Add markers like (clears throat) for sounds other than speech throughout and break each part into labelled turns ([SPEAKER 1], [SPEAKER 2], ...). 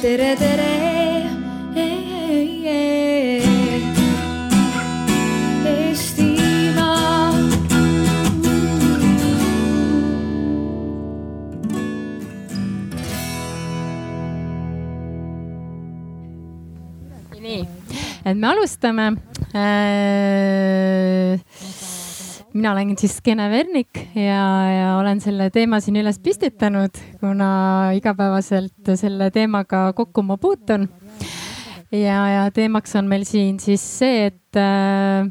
[SPEAKER 1] tere, tere.
[SPEAKER 2] Nii, et me alustame äh, mina olen siis Kene Vernik ja, ja olen selle teema siin üles püstitanud, kuna igapäevaselt selle teemaga kokku ma puutun. ja, ja teemaks on meil siin siis see, et äh,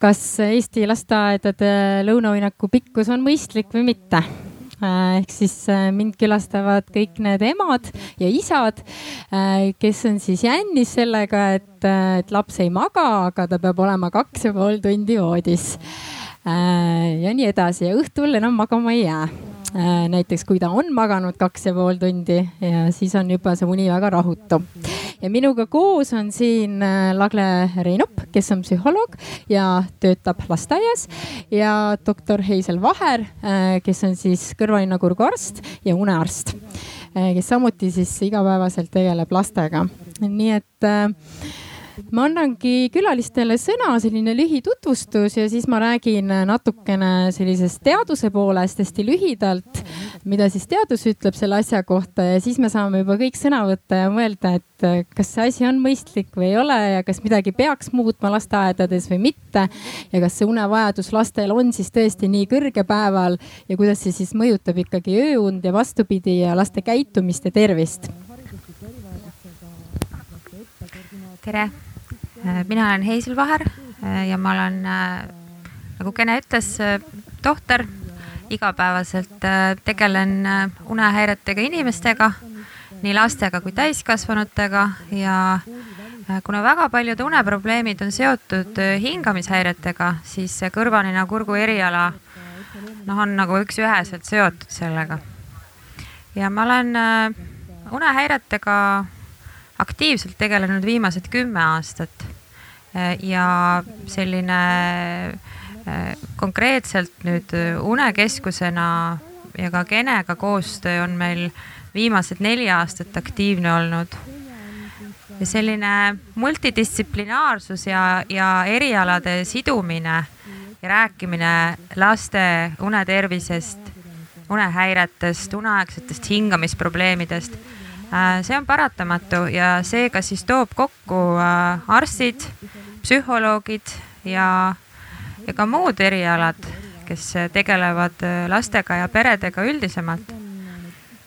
[SPEAKER 2] kas Eesti lasteaedade lõunavõinaku pikkus on mõistlik või mitte ehk siis äh, mind külastavad kõik need emad ja isad, äh, kes on siis jännis sellega, et, et laps ei maga, aga ta peab olema kaks ja pool tundi voodis. Ja nii edasi ja õhtul enam magama ei jää Äh, näiteks kui ta on maganud kaks ja pool tundi ja siis on juba see uni väga rahutu. ja minuga koos on siin äh, Lagle Reinup, kes on psühholoog ja töötab lasteaias ja doktor Heisel Vaher, äh, kes on siis kõrva-nina-kurgu arst ja unearst, kes samuti siis igapäevaselt tegeleb lastega. nii et ma annangi külalistele sõna, selline lühitutvustus ja siis ma räägin natukene sellisest teaduse poolest hästi lühidalt, mida siis teadus ütleb selle asja kohta. Ja siis me saame juba kõik sõna võtta ja mõelda, et kas see asi on mõistlik või ei ole ja kas midagi peaks muutma lasteaedades või mitte. ja kas see unevajadus lastel on siis tõesti nii kõrge päeval ja kuidas see siis mõjutab ikkagi ööund ja vastupidi ja laste käitumist ja tervist.
[SPEAKER 3] Tere! Äh, mina olen Heisel Vaher äh, ja ma olen, äh, nagu Kene ütles, tohter. igapäevaselt tegelen unehäiretega inimestega, nii lastega kui täiskasvanutega ja kuna väga paljud uneprobleemid on seotud hingamishäiretega, siis see kõrva-nina-kurgu eriala noh, on nagu üks-üheselt seotud sellega. ja ma olen unehäiretega aktiivselt tegelenud viimased kümme aastat ja selline äh, konkreetselt nüüd unekeskusena ja ka Genega koostöö on meil viimased neli aastat aktiivne olnud. ja selline multidistsiplinaarsus ja, ja erialade sidumine ja rääkimine laste unetervisest, unehäiretest, uneaegsetest hingamisprobleemidest Äh, see on paratamatu ja seega siis toob kokku äh, arstid, psühholoogid ja, ja ka muud erialad, kes tegelevad äh, lastega ja peredega üldisemalt.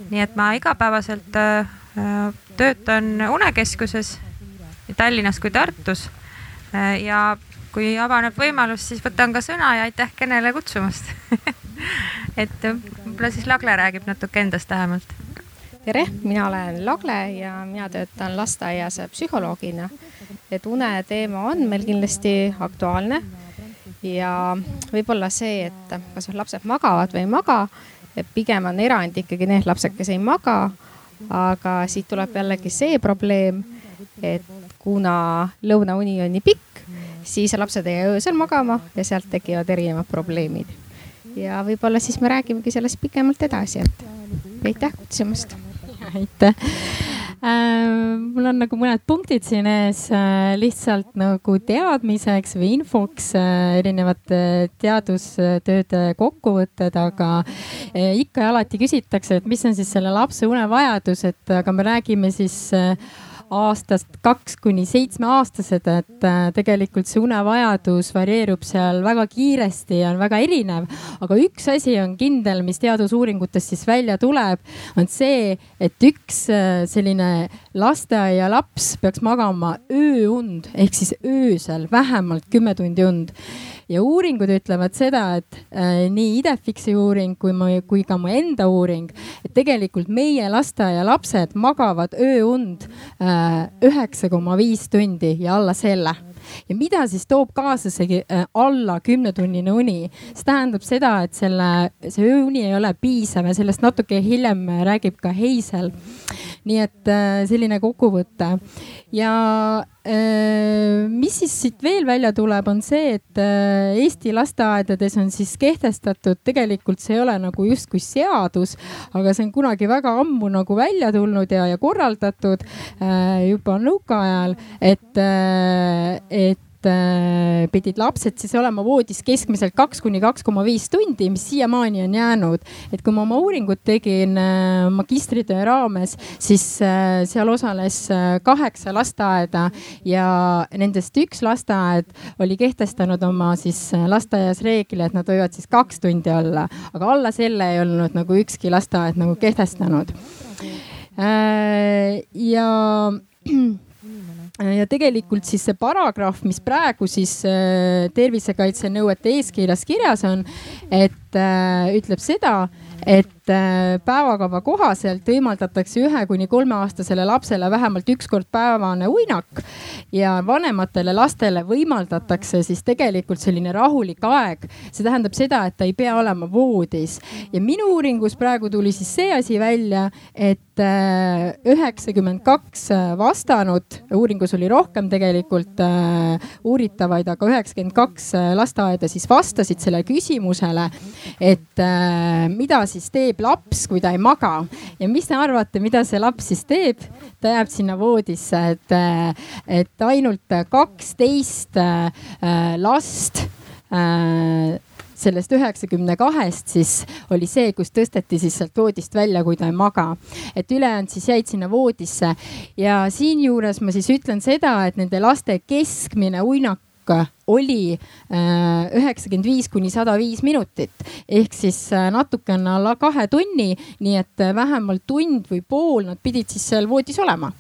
[SPEAKER 3] nii et ma igapäevaselt töötan Unekeskuses nii Tallinnas kui Tartus. ja kui avaneb võimalus, siis võtan ka sõna ja aitäh Kenele kutsumast (laughs) et võib-olla siis Lagle räägib natuke endast lähemalt
[SPEAKER 4] tere, mina olen Lagle ja mina töötan lasteaias psühholoogina. et une teema on meil kindlasti aktuaalne ja võib-olla see, et kas lapsed magavad või ei maga, pigem on erand ikkagi need lapsed, kes ei maga. aga siit tuleb jällegi see probleem, et kuna lõunauni on nii pikk, siis lapsed ei jää öösel magama ja sealt tekivad erinevad probleemid. ja võib-olla siis me räägimegi sellest pikemalt edasi, et aitäh kutsumast
[SPEAKER 2] aitäh. Äh, mul on nagu mõned punktid siin ees äh, lihtsalt nagu teadmiseks või infoks äh, erinevate teadustööde kokkuvõtted, aga ikka ja alati küsitakse, et mis on siis selle lapse unevajadus, et aga me räägime siis aastast kaks kuni seitsmeaastased, et äh, tegelikult see unevajadus varieerub seal väga kiiresti ja on väga erinev. aga üks asi on kindel, mis teadusuuringutest siis välja tuleb, on see, et üks äh, selline lasteaialaps peaks magama ööund ehk siis öösel vähemalt kümme tundi und ja uuringud ütlevad seda, et äh, nii Idefixi uuring kui ma, kui ka mu enda uuring, et tegelikult meie lasteaialapsed magavad ööund äh, üheksa koma viis tundi ja alla selle ja mida siis toob kaasa see äh, alla kümnetunnine uni? see tähendab seda, et selle, see ööuni ei ole piisav ja sellest natuke hiljem räägib ka Heisel. Nii et selline kokkuvõte. Ja mis siis siit veel välja tuleb, on see, et Eesti lasteaedades on siis kehtestatud, tegelikult see ei ole nagu justkui seadus, aga see on kunagi väga ammu nagu välja tulnud ja, ja korraldatud juba nõukaajal, et, et äh, pidid lapsed siis olema voodis keskmiselt kaks kuni kaks koma viis tundi, mis siiamaani on jäänud. et kui ma oma uuringut tegin äh, magistritöö raames, siis äh, seal osales äh, kaheksa lasteaeda ja nendest üks lasteaed oli kehtestanud oma siis äh, lasteaias reegli, et nad võivad siis kaks tundi olla, aga alla selle ei olnud nagu ükski lasteaed nagu kehtestanud äh,. ja (clears throat) ja tegelikult siis see paragrahv, mis praegu siis äh, tervisekaitsenõuete eeskirjas kirjas on, et ütleb seda, et äh, päevakava kohaselt võimaldatakse ühe kuni kolmeaastasele lapsele vähemalt üks kord päevane uinak ja vanematele lastele võimaldatakse siis tegelikult selline rahulik aeg. see tähendab seda, et ta ei pea olema voodis ja minu uuringus praegu tuli siis see asi välja, et äh, üheksakümmend kaks vastanut, uuringus oli rohkem tegelikult äh, uuritavaid, aga üheksakümmend kaks lasteaeda siis vastasid sellele küsimusele, et mida siis teeb laps, kui ta ei maga ja mis te arvate, mida see laps siis teeb? ta jääb sinna voodisse, et, et ainult kaksteist äh, last äh, sellest üheksakümne kahest siis oli see, kus tõsteti siis sealt voodist välja, kui ta ei maga. et ülejäänud siis jäid sinna voodisse ja siinjuures ma siis ütlen seda, et nende laste keskmine uinak oli äh, üheksakümmend viis kuni sada viis minutit. Ehk siis äh, natukene alla kahe tunni, nii et äh, vähemalt tund või pool nad pidid siis seal voodis olema.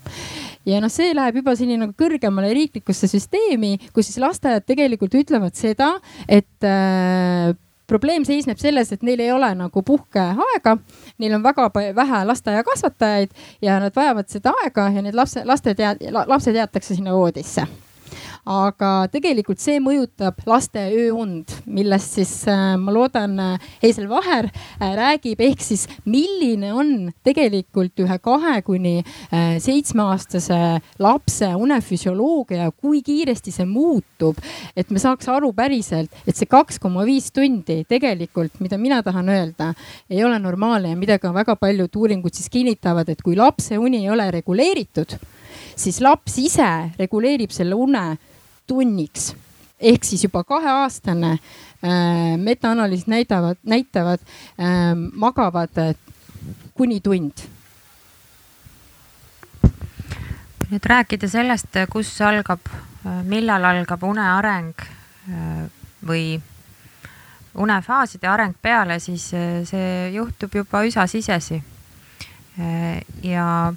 [SPEAKER 2] Ja noh, see läheb juba selline nagu kõrgemale riiklikusse süsteemi, kus siis lasteaiad tegelikult ütlevad seda, et äh, probleem seisneb selles, et neil ei ole nagu puhkeaega, neil on väga vähe lasteaiakasvatajaid ja nad vajavad seda aega ja need lapse, lasted, lapsed jäetakse sinna voodisse aga tegelikult see mõjutab laste ööund, millest siis äh, ma loodan, äh, Heisel Vaher äh, räägib, ehk siis milline on tegelikult ühe kahe kuni seitsmeaastase lapse unefüsioloogia kui kiiresti see muutub. et me saaks aru päriselt, et see kaks koma viis tundi tegelikult, mida mina tahan öelda, ei ole normaalne ja mida ka väga paljud uuringud siis kinnitavad, et kui lapse uni ei ole reguleeritud, siis laps ise reguleerib selle une tunniks ehk siis juba kaheaastane äh, metaanalüüs näidavad, näitavad äh, magavad äh, kuni tund.
[SPEAKER 3] nüüd rääkida sellest, kus algab, äh, millal algab une areng äh, või unefaaside areng peale, siis äh, see juhtub juba üsa sisesi. ja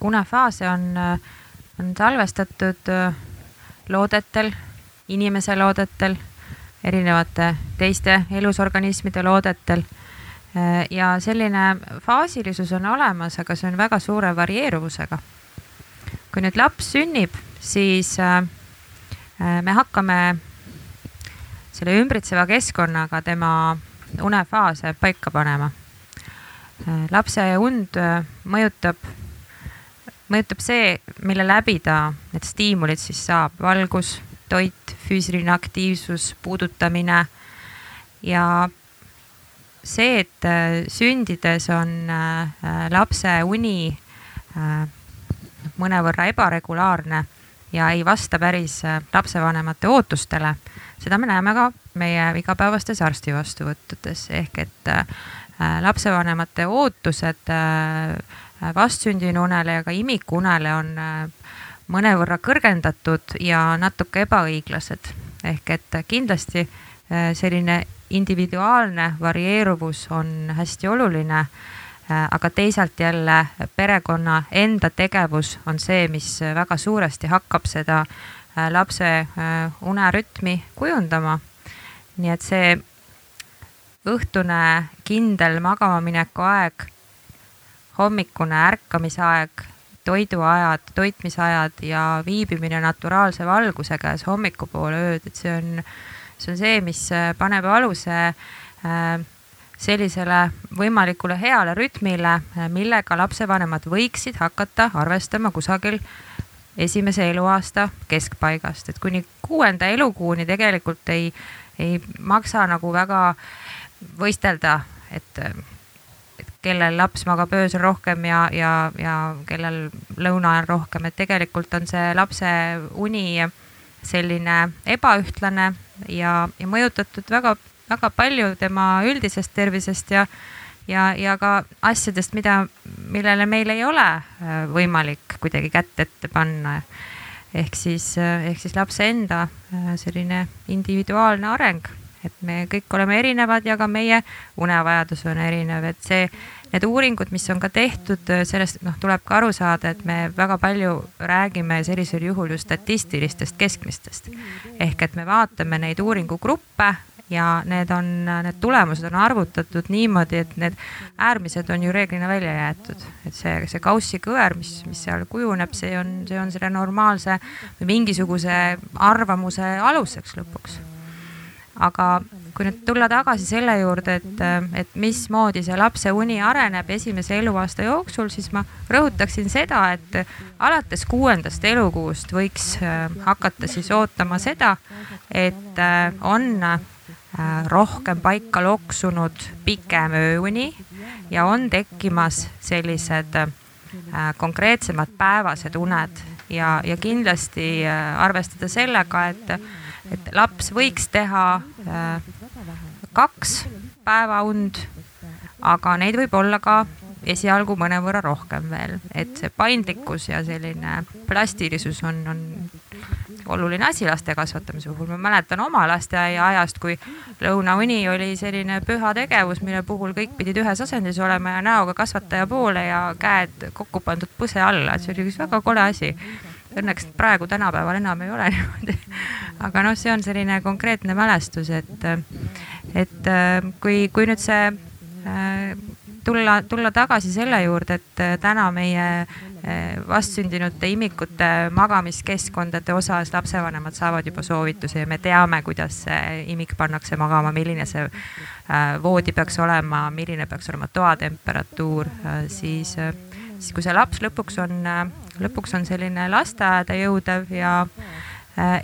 [SPEAKER 3] unefaase on, on salvestatud loodetel, inimese loodetel, erinevate teiste elusorganismide loodetel. ja selline faasilisus on olemas, aga see on väga suure varieeruvusega. kui nüüd laps sünnib, siis äh, me hakkame selle ümbritseva keskkonnaga tema unefaase paika panema. lapse und mõjutab mõjutab see, mille läbi ta need stiimulid siis saab, valgus, toit, füüsiline aktiivsus, puudutamine ja see, et äh, sündides on äh, lapse uni äh, mõnevõrra ebaregulaarne ja ei vasta päris lapsevanemate ootustele, seda me näeme ka meie igapäevastes arsti vastuvõttudes. Ehk et lapsevanemate ootused Äh, vastsündinunele ja ka imikunele on äh, mõnevõrra kõrgendatud ja natuke ebaõiglased. ehk et kindlasti äh, selline individuaalne varieeruvus on hästi oluline. aga teisalt jälle perekonna enda tegevus on see, mis väga suuresti hakkab seda lapse unerütmi kujundama. nii et see õhtune kindel magamamineku aeg hommikune ärkamisaeg, toiduajad, toitmisajad ja viibimine naturaalse valguse käes hommikupoole ööd, et see on, see on see, mis äh, paneb aluse äh, sellisele võimalikule heale rütmile, millega lapsevanemad võiksid hakata arvestama kusagil esimese eluaasta keskpaigast, et kuni kuuenda elukuuni tegelikult ei, ei maksa nagu väga võistelda, et kellel laps magab öösel rohkem ja, ja, ja kellel lõuna ajal rohkem, et tegelikult on see lapse uni selline ebaühtlane ja, ja mõjutatud väga, väga palju tema üldisest tervisest ja ja, ja ka asjadest, mida, millele meil ei ole äh, võimalik kuidagi kätt ette panna. ehk siis, äh, ehk siis lapse enda äh, selline individuaalne areng, et me kõik oleme erinevad ja ka meie unevajadus on erinev, et see, need uuringud, mis on ka tehtud, sellest noh, tuleb ka aru saada, et me väga palju räägime sellisel juhul ju statistilistest keskmistest. ehk et me vaatame neid uuringugruppe ja need on, need tulemused on arvutatud niimoodi, et need äärmised on ju reeglina välja jäetud. et see, see kaussi kõver, mis, mis seal kujuneb, see on, see on selle normaalse või mingisuguse arvamuse aluseks lõpuks. Aga kui nüüd tulla tagasi selle juurde, et, et mismoodi see lapse uni areneb esimese eluaasta jooksul, siis ma rõhutaksin seda, et alates kuuendast elukuust võiks äh, hakata siis ootama seda, et äh, on Äh, rohkem paika loksunud pikem ööuni ja on tekkimas sellised konkreetsemad päevased uned. Ja, ja kindlasti arvestada sellega, et, et laps võiks teha kaks päeva und, aga neid võib olla ka esialgu mõnevõrra rohkem veel, et see paindlikkus ja selline plastilisus on, on oluline asi laste kasvatamise puhul. ma mäletan oma lasteaia ajast, kui lõunauni oli selline püha tegevus, mille puhul kõik pidid ühes asendis olema ja näoga kasvataja poole ja käed kokku pandud puse alla, et see oli üks väga kole asi. Õnneks praegu tänapäeval enam ei ole (laughs) niimoodi. aga noh, see on selline konkreetne mälestus, et, et kui, kui nüüd see äh, tulla, tulla tagasi selle juurde, et äh, täna meie äh, vastsündinute imikute magamiskeskkondade osas lapsevanemad saavad juba soovitusi ja me teame, kuidas see imik pannakse magama, milline see äh, voodi peaks olema, milline peaks olema toatemperatuur, siis, siis kui see laps lõpuks on, lõpuks on selline lasteaeda jõudev ja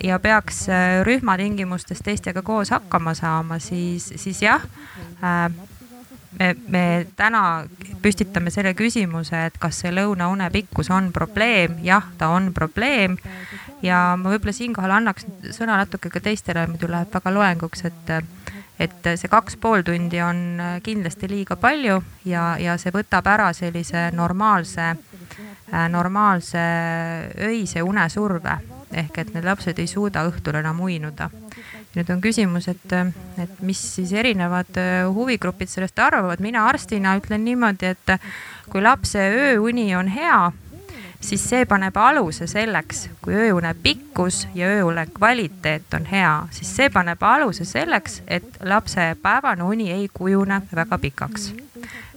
[SPEAKER 3] ja peaks rühmatingimustes teistega koos hakkama saama, siis, siis jah me, me täna püstitame selle küsimuse, et kas see lõunaune pikkus on probleem, jah, ta on probleem. ja ma võib-olla siinkohal annaks sõna natuke ka teistele, muidu läheb väga loenguks, et, et see kaks pool tundi on kindlasti liiga palju ja, ja see võtab ära sellise normaalse, normaalse öise unesurve ehk et need lapsed ei suuda õhtul enam uinuda nüüd on küsimus, et, et mis siis erinevad äh, huvigrupid sellest arvavad. mina arstina ütlen niimoodi, et kui lapse ööuni on hea, siis see paneb aluse selleks, kui ööune pikkus ja ööune kvaliteet on hea, siis see paneb aluse selleks, et lapse päevane uni ei kujune väga pikaks.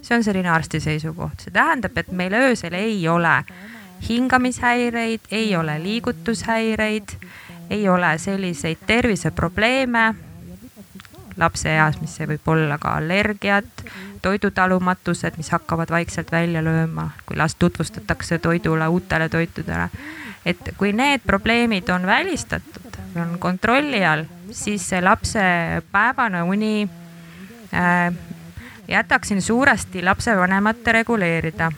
[SPEAKER 3] see on selline arsti seisukoht, see tähendab, et meil öösel ei ole hingamishäireid, ei ole liigutushäireid ei ole selliseid terviseprobleeme lapse eas, mis võib olla ka allergiad, toidutalumatused, mis hakkavad vaikselt välja lööma, kui last tutvustatakse toidule, uutele toitudele. et kui need probleemid on välistatud, on kontrolli all, siis see lapse päevane uni äh, jätaksin suuresti lapsevanemate reguleerida,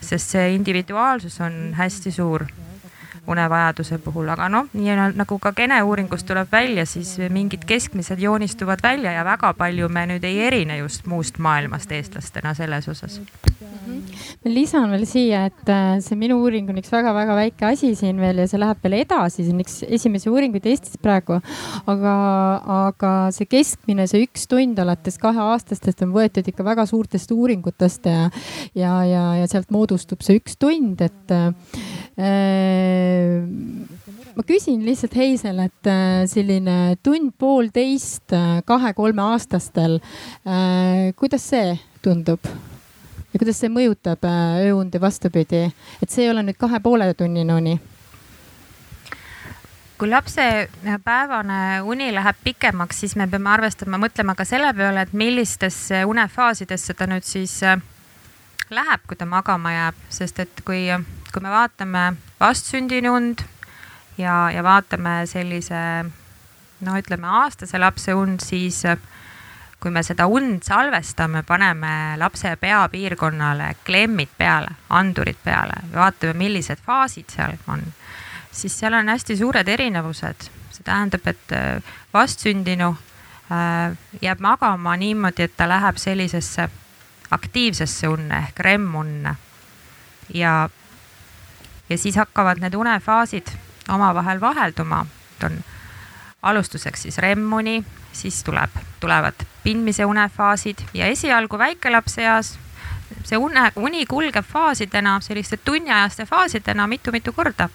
[SPEAKER 3] sest see individuaalsus on hästi suur unevajaduse puhul, aga noh, nii nagu ka Kene uuringust tuleb välja, siis mingid keskmised joonistuvad välja ja väga palju me nüüd ei erine just muust maailmast eestlastena selles osas
[SPEAKER 2] ma lisan veel siia, et äh, see minu uuring on üks väga-väga väike asi siin veel ja see läheb veel edasi, see on üks esimesi uuringuid Eestis praegu. aga, aga see keskmine, see üks tund alates kaheaastastest on võetud ikka väga suurtest uuringutest ja, ja, ja, ja sealt moodustub see üks tund, et ma küsin lihtsalt Heisel, et äh, selline tund-poolteist äh, kahe-kolmeaastastel äh,, kuidas see tundub? ja kuidas see mõjutab äh, ööundi vastupidi, et see ei ole nüüd kahe poole tunnine uni?
[SPEAKER 3] kui lapse päevane uni läheb pikemaks, siis me peame arvestama, mõtlema ka selle peale, et millistesse unefaasidesse ta nüüd siis äh, läheb, kui ta magama jääb, sest et kui, kui me vaatame vastsündini und ja, ja vaatame sellise noh, ütleme aastase lapse und, siis kui me seda und salvestame, paneme lapse peapiirkonnale klemmid peale, andurid peale, vaatame, millised faasid seal on siis seal on hästi suured erinevused. see tähendab, et äh, vastsündinu äh, jääb magama niimoodi, et ta läheb sellisesse aktiivsesse unne ehk REM-unne. ja, ja siis hakkavad need unefaasid omavahel vahelduma. on alustuseks siis REM-uni, siis tuleb, tulevad pindmise unefaasid ja esialgu väikelapse eas see une, uni kulgeb faasidena, selliste tunniajaste faasidena mitu-mitu korda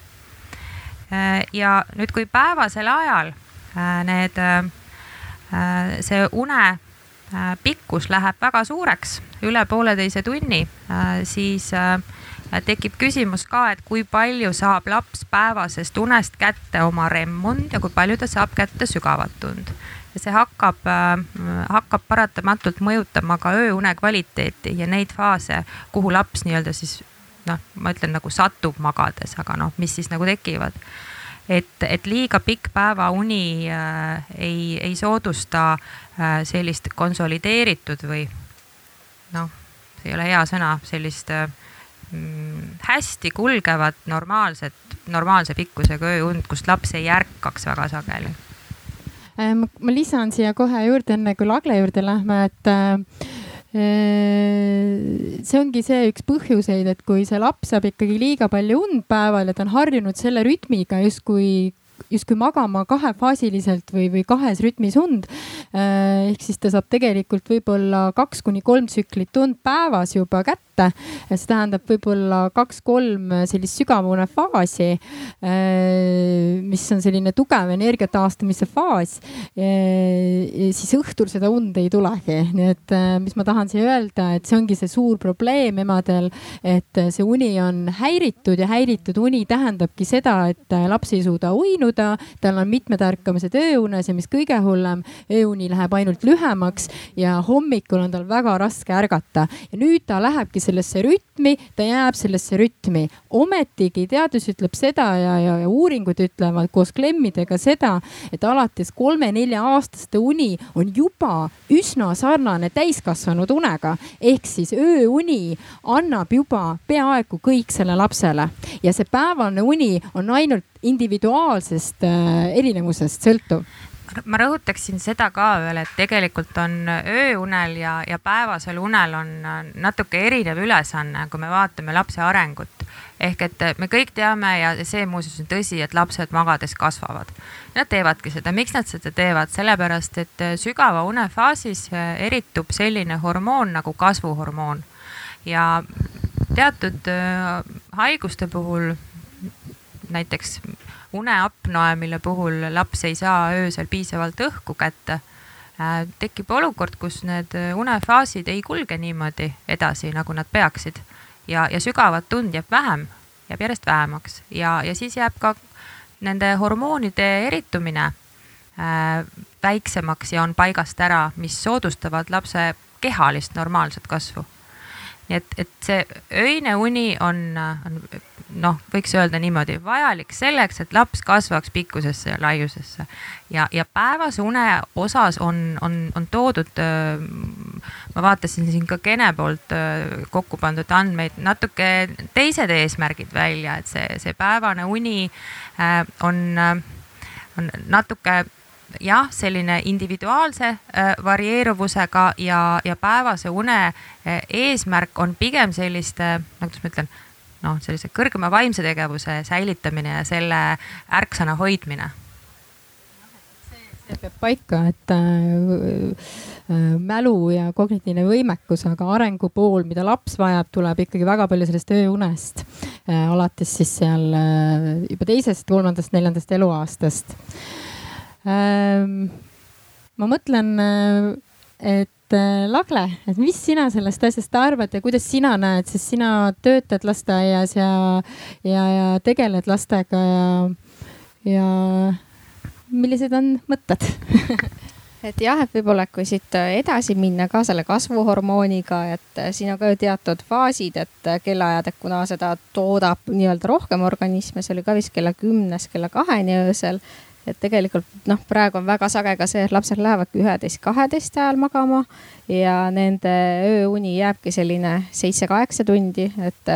[SPEAKER 3] Äh, ja nüüd, kui päevasel ajal äh, need, äh, see une pikkus läheb väga suureks, üle pooleteise tunni, siis tekib küsimus ka, et kui palju saab laps päevasest unest kätte oma remmund ja kui palju ta saab kätte sügavat und. ja see hakkab, hakkab paratamatult mõjutama ka ööune kvaliteeti ja neid faase, kuhu laps nii-öelda siis noh, ma ütlen nagu satub magades, aga noh, mis siis nagu tekivad. et, et liiga pikk päevauni äh, ei, ei soodusta äh, sellist konsolideeritud või noh, see ei ole hea sõna, sellist äh, hästi kulgevat normaalset, normaalse pikkusega ööund, kust laps ei ärkaks väga sageli
[SPEAKER 2] äh, ma lisan siia kohe juurde, enne kui Lagle juurde lähme, et äh, see ongi see üks põhjuseid, et kui see laps saab ikkagi liiga palju und päeval ja ta on harjunud selle rütmiga justkui justkui magama kahefaasiliselt või, või kahes rütmis und. Äh, ehk siis ta saab tegelikult võib-olla kaks kuni kolm tsüklit und päevas juba kätte kätte. see tähendab võib-olla kaks-kolm sellist sügavune faasi, äh, mis on selline tugev energia taastamise faas. siis õhtul seda und ei tulegi, nii et äh, mis ma tahan siia öelda, et see ongi see suur probleem emadel, et see uni on häiritud ja häiritud uni tähendabki seda, et laps ei suuda uinuda, tal on mitmed ärkamised ööunes ja mis kõige hullem, ööuni läheb ainult lühemaks ja hommikul on tal väga raske ärgata ja nüüd ta lähebki sellesse rütmi, ta jääb sellesse rütmi. ometigi teadus ütleb seda ja, ja, ja uuringud ütlevad koos klemmidega seda, et alates kolme-nelja aastaste uni on juba üsna sarnane täiskasvanud unega. ehk siis ööuni annab juba peaaegu kõik selle lapsele ja see päevane uni on ainult individuaalsest äh, erinevusest sõltuv
[SPEAKER 3] ma rõhutaksin seda ka veel, et tegelikult on ööunel ja, ja päevasel unel on natuke erinev ülesanne, kui me vaatame lapse arengut. ehk et me kõik teame ja see muuseas on tõsi, et lapsed magades kasvavad. Nad teevadki seda, miks nad seda teevad, sellepärast et sügava une faasis eritub selline hormoon nagu kasvuhormoon ja teatud äh, haiguste puhul näiteks uneapnoe, mille puhul laps ei saa öösel piisavalt õhku kätte. Äh, tekib olukord, kus need unefaasid ei kulge niimoodi edasi, nagu nad peaksid. Ja, ja sügavat und jääb vähem, jääb järjest vähemaks. Ja, ja siis jääb ka nende hormoonide eritumine äh, väiksemaks ja on paigast ära, mis soodustavad lapse kehalist normaalset kasvu. Nii et, et see öine uni on, on noh, võiks öelda niimoodi, vajalik selleks, et laps kasvaks pikkusesse ja laiusesse. ja, ja päevase une osas on, on, on toodud, ma vaatasin siin ka Kene poolt kokku pandud andmeid, natuke teised eesmärgid välja, et see, see päevane uni on, on natuke jah, selline individuaalse varieeruvusega ja, ja päevase une eesmärk on pigem selliste, nagu ma ütlen noh, sellise kõrgema vaimse tegevuse säilitamine ja selle ärksana hoidmine
[SPEAKER 2] see peab paika, et äh, äh, mälu ja kognitiivne võimekus, aga arengu pool, mida laps vajab, tuleb ikkagi väga palju sellest ööunest äh,. alates siis seal äh, juba teisest, kolmandast, neljandast eluaastast. Ma mõtlen, äh, et et Lagle, et mis sina sellest asjast arvad ja kuidas sina näed, sest sina töötad lasteaias ja, ja, ja tegeled lastega ja, ja millised on mõtted (laughs)
[SPEAKER 4] et jah, et võib-olla, et kui siit edasi minna ka selle kasvuhormooniga, et siin on ka ju teatud faasid, et kellaajad, et kuna seda toodab nii-öelda rohkem organisme, see oli ka vist kella kümnest kella kaheni öösel. Et tegelikult noh, praegu on väga sage ka see, et lapsed lähevadki üheteist, kaheteist ajal magama ja nende ööuni jääbki selline seitse-kaheksa tundi, et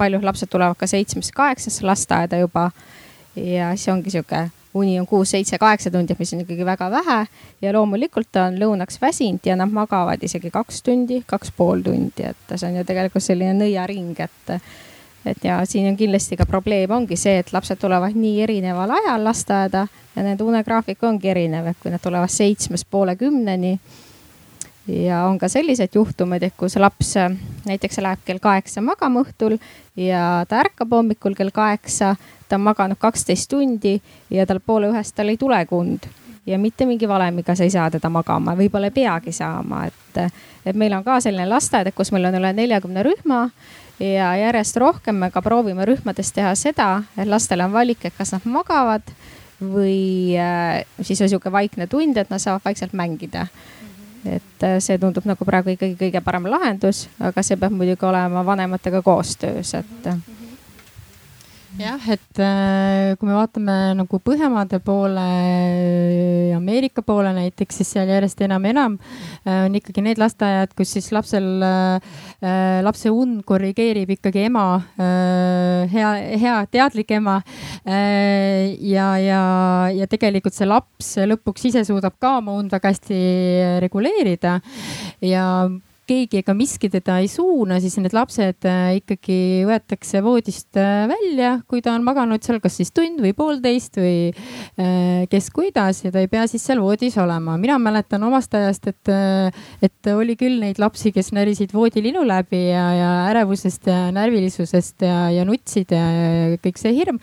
[SPEAKER 4] paljud lapsed tulevad ka seitsmest-kaheksasse lasteaeda juba. ja siis ongi sihuke uni on kuus, seitse, kaheksa tundi, mis on ikkagi väga vähe ja loomulikult on lõunaks väsinud ja nad magavad isegi kaks tundi, kaks pool tundi, et see on ju tegelikult selline nõiaring, et et ja siin on kindlasti ka probleem ongi see, et lapsed tulevad nii erineval ajal lasteaeda ja nende unegraafik ongi erinev, et kui nad tulevad seitsmest poole kümneni. ja on ka selliseid juhtumeid, et kus laps näiteks läheb kell kaheksa magama õhtul ja ta ärkab hommikul kell kaheksa ta on maganud kaksteist tundi ja tal poole ühest tal ei tule kund ja mitte mingi valemiga sa ei saa teda magama, võib-olla ei peagi saama, et, et meil on ka selline lasteaed, kus meil on üle neljakümne rühma ja järjest rohkem me ka proovime rühmades teha seda, et lastele on valik, et kas nad magavad või äh, siis on sihuke vaikne tund, et nad saavad vaikselt mängida. et äh, see tundub nagu praegu ikkagi kõige parem lahendus, aga see peab muidugi olema vanematega koostöös, et
[SPEAKER 2] jah, et äh, kui me vaatame nagu Põhjamaade poole, Ameerika poole näiteks, siis seal järjest enam ja enam äh, on ikkagi need lasteaiad, kus siis lapsel, äh, lapse und korrigeerib ikkagi ema, hea, hea teadlik ema. ja, ja, ja tegelikult see laps lõpuks ise suudab ka oma und väga hästi reguleerida ja keegi ega miski teda ei suuna, siis need lapsed äh, ikkagi võetakse voodist äh, välja, kui ta on maganud seal kas siis tund või poolteist või äh, kes kuidas ja ta ei pea siis seal voodis olema. mina mäletan omast ajast, et, et oli küll neid lapsi, kes närisid voodilinu läbi ja, ja ärevusest ja närvilisusest ja, ja nutsid ja, ja kõik see hirm.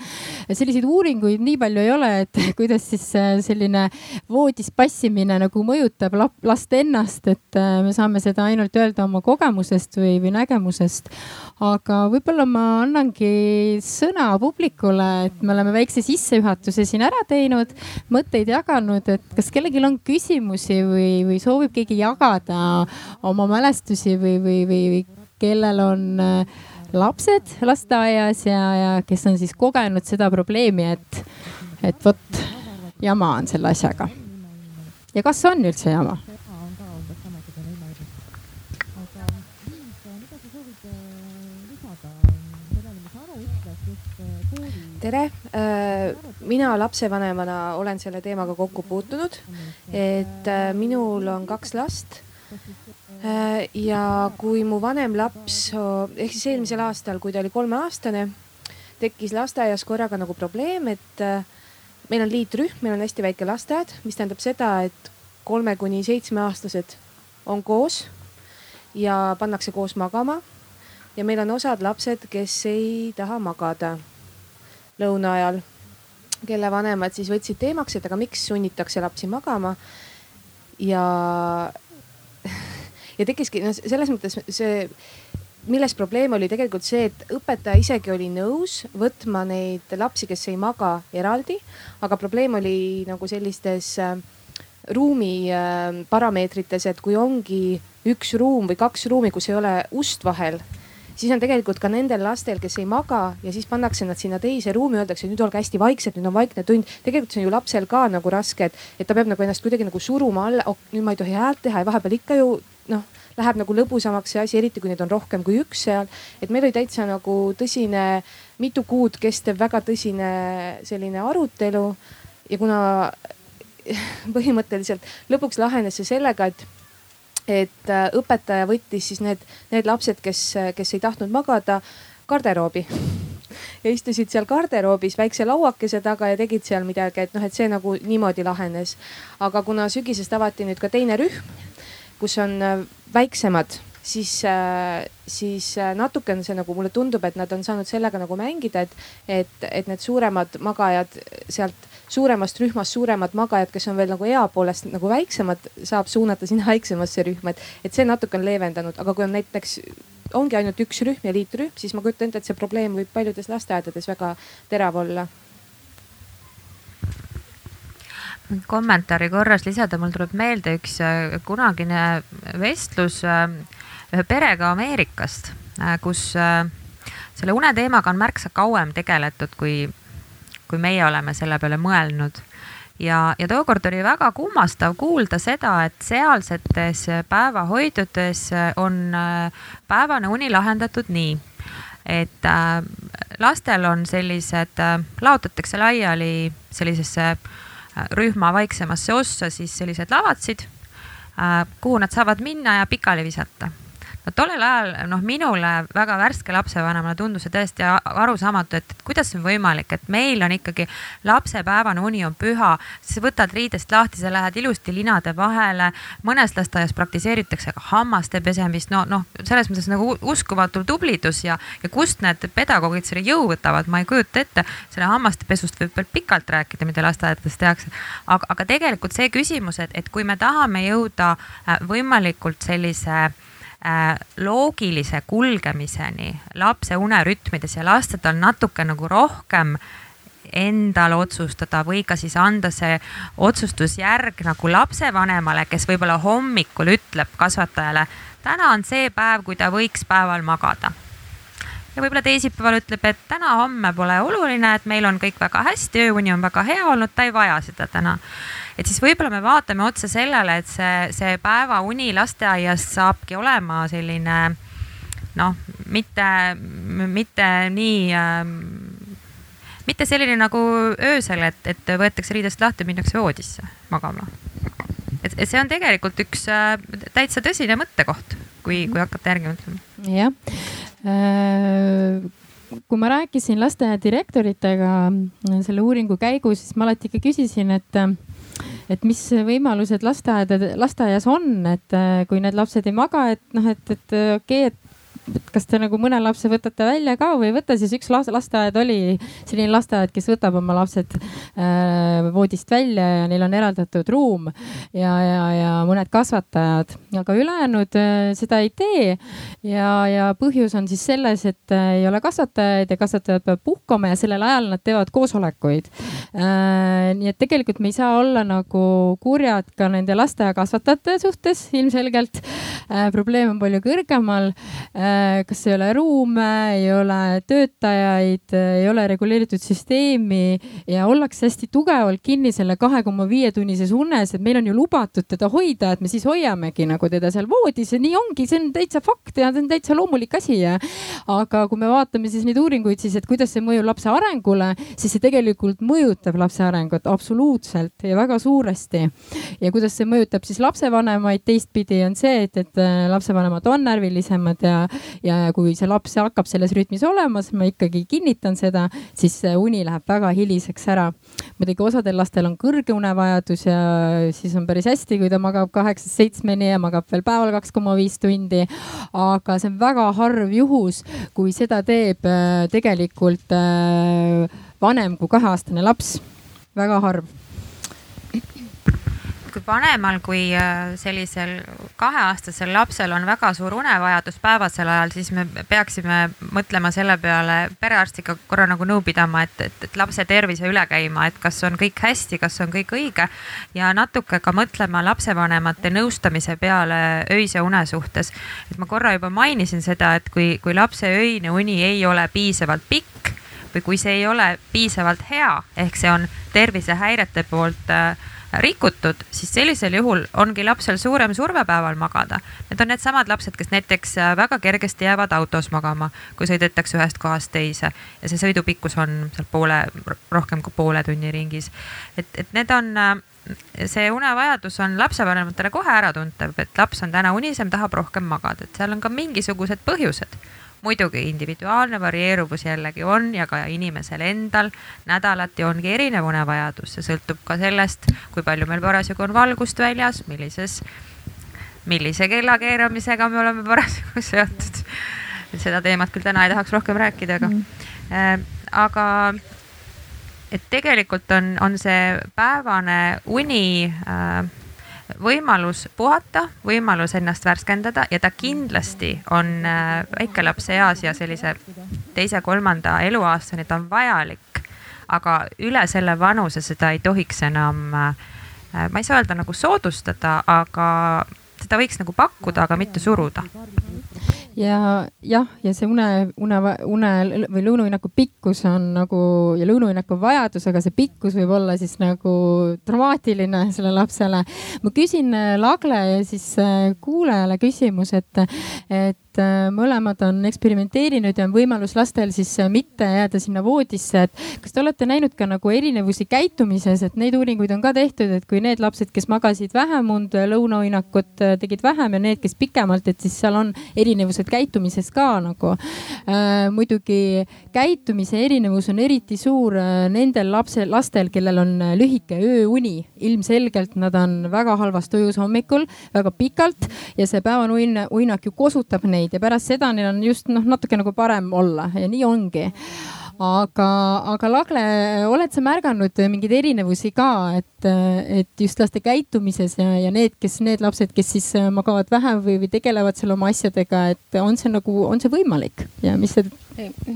[SPEAKER 2] selliseid uuringuid nii palju ei ole, et (laughs) kuidas siis selline voodis passimine nagu mõjutab last ennast, et me saame seda ainult öelda oma kogemusest või, või nägemusest. aga võib-olla ma annangi sõna publikule, et me oleme väikse sissejuhatuse siin ära teinud, mõtteid jaganud, et kas kellelgi on küsimusi või, või soovib keegi jagada oma mälestusi või, või, või, või kellel on äh, lapsed lasteaias ja, ja kes on siis kogenud seda probleemi, et, et vot jama on selle asjaga. ja kas on üldse jama?
[SPEAKER 1] Tere, äh, mina lapsevanemana olen selle teemaga kokku puutunud, et äh, minul on kaks last. Äh, ja kui mu vanem laps ehk siis eelmisel aastal, kui ta oli kolmeaastane, tekkis lasteaias korraga nagu probleem, et meil on liitrühm, meil on hästi väike lasteaed, mis tähendab seda, et kolme kuni seitsmeaastased on koos ja pannakse koos magama. ja meil on osad lapsed, kes ei taha magada lõuna ajal, kelle vanemad siis võtsid teemaks, et aga miks sunnitakse lapsi magama. ja, (laughs) ja tekkiski noh, selles mõttes see, milles probleem oli tegelikult see, et õpetaja isegi oli nõus võtma neid lapsi, kes ei maga eraldi, aga probleem oli nagu sellistes äh, ruumi äh, parameetrites, et kui ongi üks ruum või kaks ruumi, kus ei ole ust vahel siis on tegelikult ka nendel lastel, kes ei maga ja siis pannakse nad sinna teise ruumi, öeldakse nüüd olge hästi vaiksed, nüüd on vaikne tund. tegelikult see on ju lapsel ka nagu raske, et, et ta peab nagu ennast kuidagi nagu suruma alla oh,, nüüd ma ei tohi häält teha ja vahepeal ikka ju noh läheb nagu lõbusamaks see asi, eriti kui neid on rohkem kui üks seal. et meil oli täitsa nagu tõsine, mitu kuud kestev väga tõsine selline arutelu. ja kuna põhimõtteliselt lõpuks lahenes see sellega, et et äh, õpetaja võttis siis need, need lapsed, kes, kes ei tahtnud magada, garderoobi ja istusid seal garderoobis väikse lauakese taga ja tegid seal midagi, et noh, et see nagu niimoodi lahenes. aga kuna sügisest avati nüüd ka teine rühm, kus on äh, väiksemad, siis, äh, siis natuke on see nagu mulle tundub, et nad on saanud sellega nagu mängida, et, et, et need suuremad magajad sealt suuremast rühmast suuremad magajad, kes on veel nagu ea poolest nagu väiksemad, saab suunata sinna (laughs) väiksemasse rühma, et, et see natuke on leevendanud, aga kui on näiteks ongi ainult üks rühm ja liitrühm, siis ma kujutan ette, et see probleem võib paljudes lasteaedades väga terav olla.
[SPEAKER 3] Kommentaari korras lisada, mul tuleb meelde üks äh, kunagine vestlus äh, ühe perega Ameerikast, kus selle uneteemaga on märksa kauem tegeletud, kui, kui meie oleme selle peale mõelnud. Ja, ja tookord oli väga kummastav kuulda seda, et sealsetes päevahoidudes on päevane uni lahendatud nii, et äh, lastel on sellised, äh, laotatakse laiali sellisesse äh, rühma vaiksemasse ossa siis sellised lavatsid, kuhu nad saavad minna ja pikali visata tollel ajal noh, minule väga värske lapsevanemana tundus see tõesti arusaamatu, et kuidas see on võimalik, et meil on ikkagi lapsepäevane uni on püha, siis võtad riidest lahti, sa lähed ilusti linade vahele. mõnes lasteaias praktiseeritakse ka hammaste pesemist, no noh, selles mõttes nagu uskumatu tublidus ja, ja kust need pedagoogid selle jõu võtavad, ma ei kujuta ette. selle hammaste pesust võib veel pikalt rääkida, mida lasteaedades tehakse. aga, aga tegelikult see küsimus, et, et kui me tahame jõuda äh, võimalikult sellise Äh, loogilise kulgemiseni lapse unerütmides ja lasta tal natuke nagu rohkem endal otsustada või ka siis anda see otsustusjärg nagu lapsevanemale, kes võib-olla hommikul ütleb kasvatajale, täna on see päev, kui ta võiks päeval magada. ja võib-olla teisipäeval ütleb, et täna-homme pole oluline, et meil on kõik väga hästi, ööuni on väga hea olnud, ta ei vaja seda täna et siis võib-olla me vaatame otsa sellele, et see, see päevauni lasteaias saabki olema selline noh, mitte, mitte nii ähm, mitte selline nagu öösel, et, et võetakse riidest lahti, minnakse voodisse magama. et, et see on tegelikult üks äh, täitsa tõsine mõttekoht, kui, kui hakata järgi mõtlema.
[SPEAKER 2] jah äh, kui ma rääkisin lasteaia direktoritega selle uuringu käigus, siis ma alati ikka küsisin, et et mis võimalused lasteaedade, lasteaias on, et äh, kui need lapsed ei maga, et noh, et, et okei okay,, et et kas te nagu mõne lapse võtate välja ka või ei võta, siis üks lasteaed oli selline lasteaed, kes võtab oma lapsed äh, voodist välja ja neil on eraldatud ruum ja, ja, ja mõned kasvatajad, aga ülejäänud äh, seda ei tee. ja, ja põhjus on siis selles, et äh, ei ole kasvatajaid ja kasvatajad peavad puhkama ja sellel ajal nad teevad koosolekuid äh,. nii et tegelikult me ei saa olla nagu kurjad ka nende lasteaiakasvatajate suhtes ilmselgelt äh,. probleem on palju kõrgemal Äh, kas ei ole ruume, ei ole töötajaid, ei ole reguleeritud süsteemi ja ollakse hästi tugevalt kinni selle kahe koma viie tunnises unes, et meil on ju lubatud teda hoida, et me siis hoiamegi nagu teda seal voodis ja nii ongi, see on täitsa fakt ja see on täitsa loomulik asi ja. aga kui me vaatame siis neid uuringuid, siis et kuidas see mõjub lapse arengule, siis see tegelikult mõjutab lapse arengut absoluutselt ja väga suuresti. ja kuidas see mõjutab siis lapsevanemaid teistpidi, on see, et, et äh, lapsevanemad on närvilisemad ja, ja kui see laps hakkab selles rütmis olema, siis ma ikkagi kinnitan seda, siis uni läheb väga hiliseks ära. muidugi osadel lastel on kõrge unevajadus ja siis on päris hästi, kui ta magab kaheksast seitsmeni ja magab veel päeval kaks koma viis tundi. aga see on väga harv juhus, kui seda teeb äh, tegelikult äh, vanem kui kaheaastane laps. väga harv
[SPEAKER 3] kui vanemal kui äh, sellisel kaheaastasel lapsel on väga suur unevajadus päevasel ajal, siis me peaksime mõtlema selle peale perearstiga korra nagu nõu pidama, et, et, et lapse tervise üle käima, et kas on kõik hästi, kas on kõik õige ja natuke ka mõtlema lapsevanemate nõustamise peale öise une suhtes. et ma korra juba mainisin seda, et kui, kui lapse öine uni ei ole piisavalt pikk või kui see ei ole piisavalt hea, ehk see on tervisehäirete poolt äh, rikutud, siis sellisel juhul ongi lapsel suurem surve päeval magada. Need on needsamad lapsed, kes näiteks äh, väga kergesti jäävad autos magama, kui sõidetakse ühest kohast teise ja see sõidu pikkus on seal poole, rohkem kui poole tunni ringis. et, et need on äh, see unevajadus on lapsevanematele kohe äratuntav, et laps on täna unisem, tahab rohkem magada, et seal on ka mingisugused põhjused muidugi individuaalne varieeruvus jällegi on ja ka inimesel endal nädalati ongi erinev unevajadus, see sõltub ka sellest, kui palju meil parasjagu on valgust väljas, millises, millise kellakeeramisega me oleme parasjagu seotud. seda teemat küll täna ei tahaks rohkem rääkida, aga mm., äh, aga et tegelikult on, on see päevane uni äh, võimalus puhata, võimalus ennast värskendada ja ta kindlasti on äh, väikelapse eas ja sellise teise-kolmanda eluaastani, ta on vajalik. aga üle selle vanuse seda ei tohiks enam, ma ei saa öelda nagu soodustada, aga seda võiks nagu pakkuda, aga mitte suruda
[SPEAKER 2] ja jah, ja see une, une, une või lõunahinnaku pikkus on nagu ja lõunahinnaku vajadus, aga see pikkus võib olla siis nagu dramaatiline (laughs) sellele lapsele. ma küsin äh, Lagle ja siis äh, kuulajale küsimus, et, et et äh, mõlemad on eksperimenteerinud ja on võimalus lastel siis äh, mitte jääda sinna voodisse, et kas te olete näinud ka nagu erinevusi käitumises, et neid uuringuid on ka tehtud, et kui need lapsed, kes magasid vähem und, lõunauinakut äh, tegid vähem ja need, kes pikemalt, et siis seal on erinevused käitumises ka nagu äh,. muidugi käitumise erinevus on eriti suur nendel lapsel, lastel, kellel on lühike ööuni. ilmselgelt nad on väga halvas tujus hommikul, väga pikalt ja see päevane uinak ju kosutab neid neid ja pärast seda neil on just noh, natuke nagu parem olla ja nii ongi aga, aga Lagle, oled sa märganud mingeid erinevusi ka, et, et just laste käitumises ja, ja need, kes, need lapsed, kes siis magavad vähem või, või tegelevad seal oma asjadega, et on see nagu, on see võimalik ja mis see?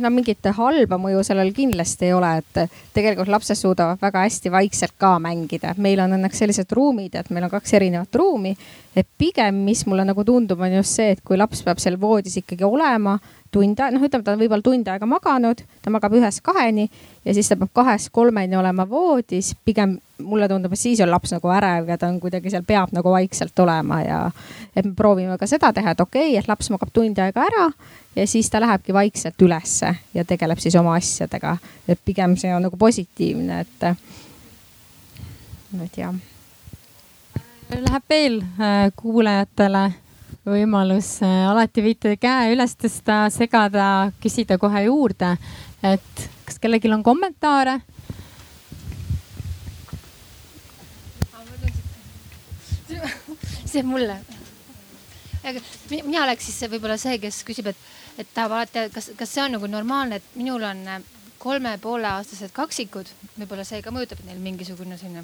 [SPEAKER 4] No mingit halba mõju sellel kindlasti ei ole, et tegelikult lapsed suudavad väga hästi vaikselt ka mängida. meil on õnneks sellised ruumid, et meil on kaks erinevat ruumi. et pigem, mis mulle nagu tundub, on just see, et kui laps peab seal voodis ikkagi olema tund, noh, ütleme, ta on võib-olla tund aega maganud, ta magab ühest kaheni ja siis ta peab kahest kolmeni olema voodis. pigem mulle tundub, et siis on laps nagu ärev ja ta on kuidagi seal, peab nagu vaikselt olema ja et me proovime ka seda teha, et okei okay,, et laps magab tund aega ära ja siis ta lähebki vaikselt ülesse ja tegeleb siis oma asjadega. et pigem see on nagu positiivne, et, et jah.
[SPEAKER 2] Läheb veel äh, kuulajatele võimalus, äh, alati võite käe üles tõsta, segada, küsida kohe juurde. et kas kellelgi on kommentaare?
[SPEAKER 5] see mulle. mina oleks siis võib-olla see, kes küsib, et, et tahab alati, kas, kas see on nagu normaalne, et minul on äh, kolme poole aastased kaksikud, võib-olla see ka mõjutab neil mingisugune selline.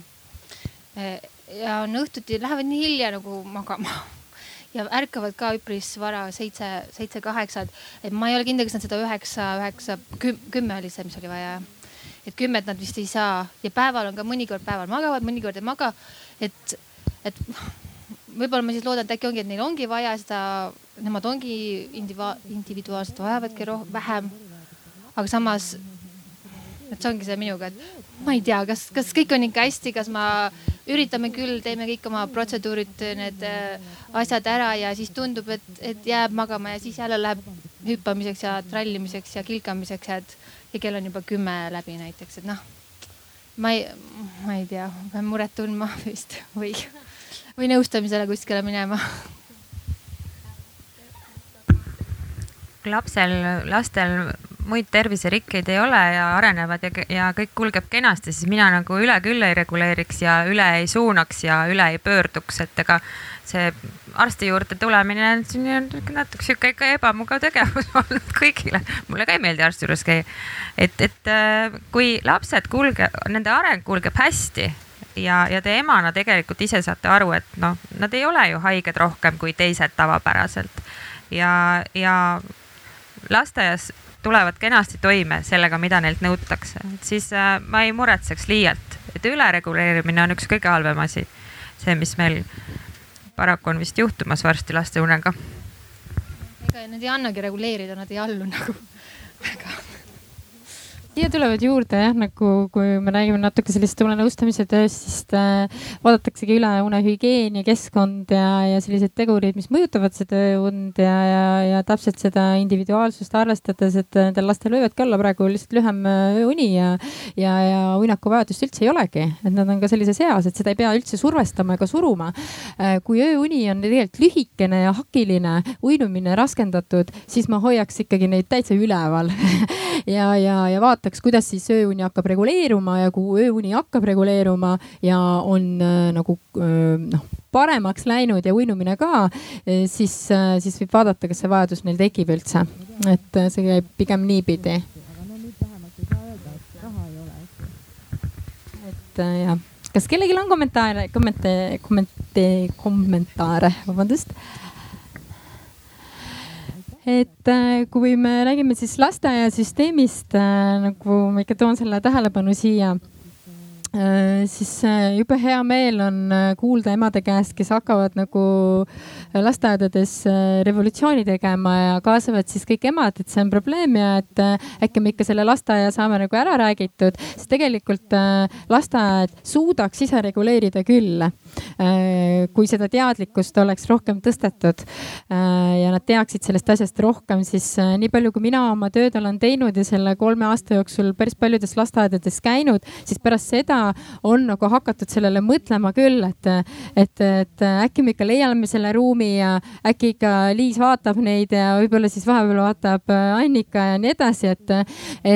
[SPEAKER 5] Äh, ja on õhtuti, lähevad nii hilja nagu magama ja ärkavad ka üpris vara, seitse, seitse-kaheksa, et, et ma ei ole kindel, kas nad seda üheksa, üheksa, kümme oli see, mis oli vaja. et kümmet nad vist ei saa ja päeval on ka mõnikord päeval magavad, mõnikord ei maga. et, et võib-olla ma siis loodan, et äkki ongi, et neil ongi vaja seda, nemad ongi individuaalselt vajavadki vähem. aga samas, et see ongi see minuga, et ma ei tea, kas, kas kõik on ikka hästi, kas ma üritame küll, teeme kõik oma protseduurid, need äh, asjad ära ja siis tundub, et, et jääb magama ja siis jälle läheb hüppamiseks ja trallimiseks ja kilkamiseks ja et ja kell on juba kümme läbi näiteks, et noh. ma ei, ma ei tea, pean muret tundma (laughs) vist või, või nõustamisele kuskile minema
[SPEAKER 3] lapsel, lastel muid terviserikkeid ei ole ja arenevad ja, ja kõik kulgeb kenasti, siis mina nagu üle küll ei reguleeriks ja üle ei suunaks ja üle ei pöörduks, et ega see arsti juurde tulemine on natuke sihuke ikka ebamugav tegevus (laughs) olnud kõigile. mulle ka ei meeldi arsti juures käia. et, et äh, kui lapsed kulge, nende areng kulgeb hästi ja, ja te emana tegelikult ise saate aru, et noh, nad ei ole ju haiged rohkem kui teised tavapäraselt ja, ja lasteaias tulevad kenasti toime sellega, mida neilt nõutakse, siis äh, ma ei muretseks liialt, et ülereguleerimine on üks kõige halvem asi. see, mis meil paraku on vist juhtumas varsti laste unega.
[SPEAKER 5] ega nad ei annagi reguleerida, nad ei allu nagu (laughs) väga
[SPEAKER 2] siia tulevad juurde jah, nagu kui me räägime natuke sellist unenõustamise tööst, siis äh, vaadataksegi üle unehügieen ja keskkond ja, ja sellised tegurid, mis mõjutavad seda und ja, ja, ja täpselt seda individuaalsust arvestades, et nendel lastel võivadki olla praegu lihtsalt lühem äh, ööuni ja, ja, ja uinakuvajadust üldse ei olegi, et nad on ka sellises eas, et seda ei pea üldse survestama ega suruma. Äh, kui ööuni on tegelikult lühikene ja hakiline, uinumine raskendatud, siis ma hoiaks ikkagi neid täitsa üleval (laughs) ja, ja, ja vaataks vaataks, kuidas siis ööuni hakkab reguleeruma ja kui ööuni hakkab reguleeruma ja on äh, nagu äh, noh, paremaks läinud ja uinumine ka, äh, siis, siis võib vaadata, kas see vajadus neil tekib üldse. et see käib pigem niipidi. et jah, kas kellelgi on kommentaare, kommentaare, kommentaare, kommentaare, vabandust et kui me räägime siis lasteaiasüsteemist, nagu ma ikka toon selle tähelepanu siia Äh, siis äh, jube hea meel on äh, kuulda emade käest, kes hakkavad nagu lasteaedades revolutsiooni tegema ja kaasavad siis kõik emad, et see on probleem ja et äkki me ikka selle lasteaia saame nagu ära räägitud, sest tegelikult lasteaed suudaks ise reguleerida küll, kui seda teadlikkust oleks rohkem tõstetud ja nad teaksid sellest asjast rohkem, siis nii palju, kui mina oma tööd olen teinud ja selle kolme aasta jooksul päris paljudes lasteaedades käinud, siis pärast seda on nagu hakatud sellele mõtlema küll, et, et, et äkki me ikka leiame selle ruumi ja äkki ikka Liis vaatab neid ja võib-olla siis vahepeal vaatab Annika ja nii edasi, et,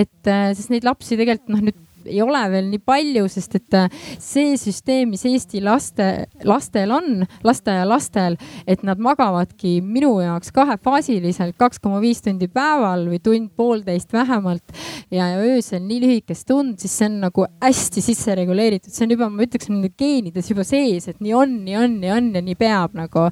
[SPEAKER 2] et sest neid lapsi tegelikult noh, nüüd ei ole veel nii palju, sest et äh, see süsteem, mis Eesti laste, lastel on, lasteaialastel, et nad magavadki minu jaoks kahefaasiliselt kaks koma viis tundi päeval või tund-poolteist vähemalt ja, ja öösel nii lühikest tund, siis see on nagu hästi sisse reguleeritud, see on juba, ma ütleks, nende geenides juba sees, et nii on, nii on, nii on ja nii peab nagu.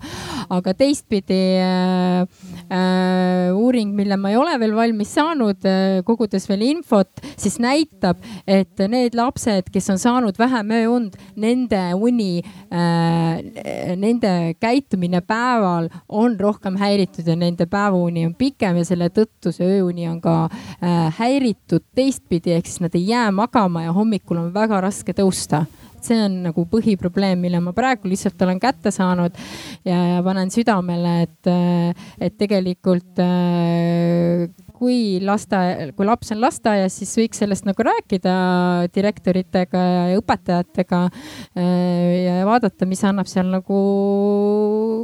[SPEAKER 2] aga teistpidi äh, äh, uuring, mille ma ei ole veel valmis saanud äh,, kogudes veel infot, siis näitab, et et need lapsed, kes on saanud vähem ööund, nende uni äh,, nende käitumine päeval on rohkem häiritud ja nende päevauni on pikem ja selle tõttu see ööuni on ka äh, häiritud teistpidi, ehk siis nad ei jää magama ja hommikul on väga raske tõusta. See on nagu põhiprobleem, mille ma praegu lihtsalt olen kätte saanud ja, ja panen südamele, et, äh, et tegelikult äh, kui lasteaia, kui laps on lasteaias, siis võiks sellest nagu rääkida direktoritega ja õpetajatega äh, ja vaadata, mis annab seal nagu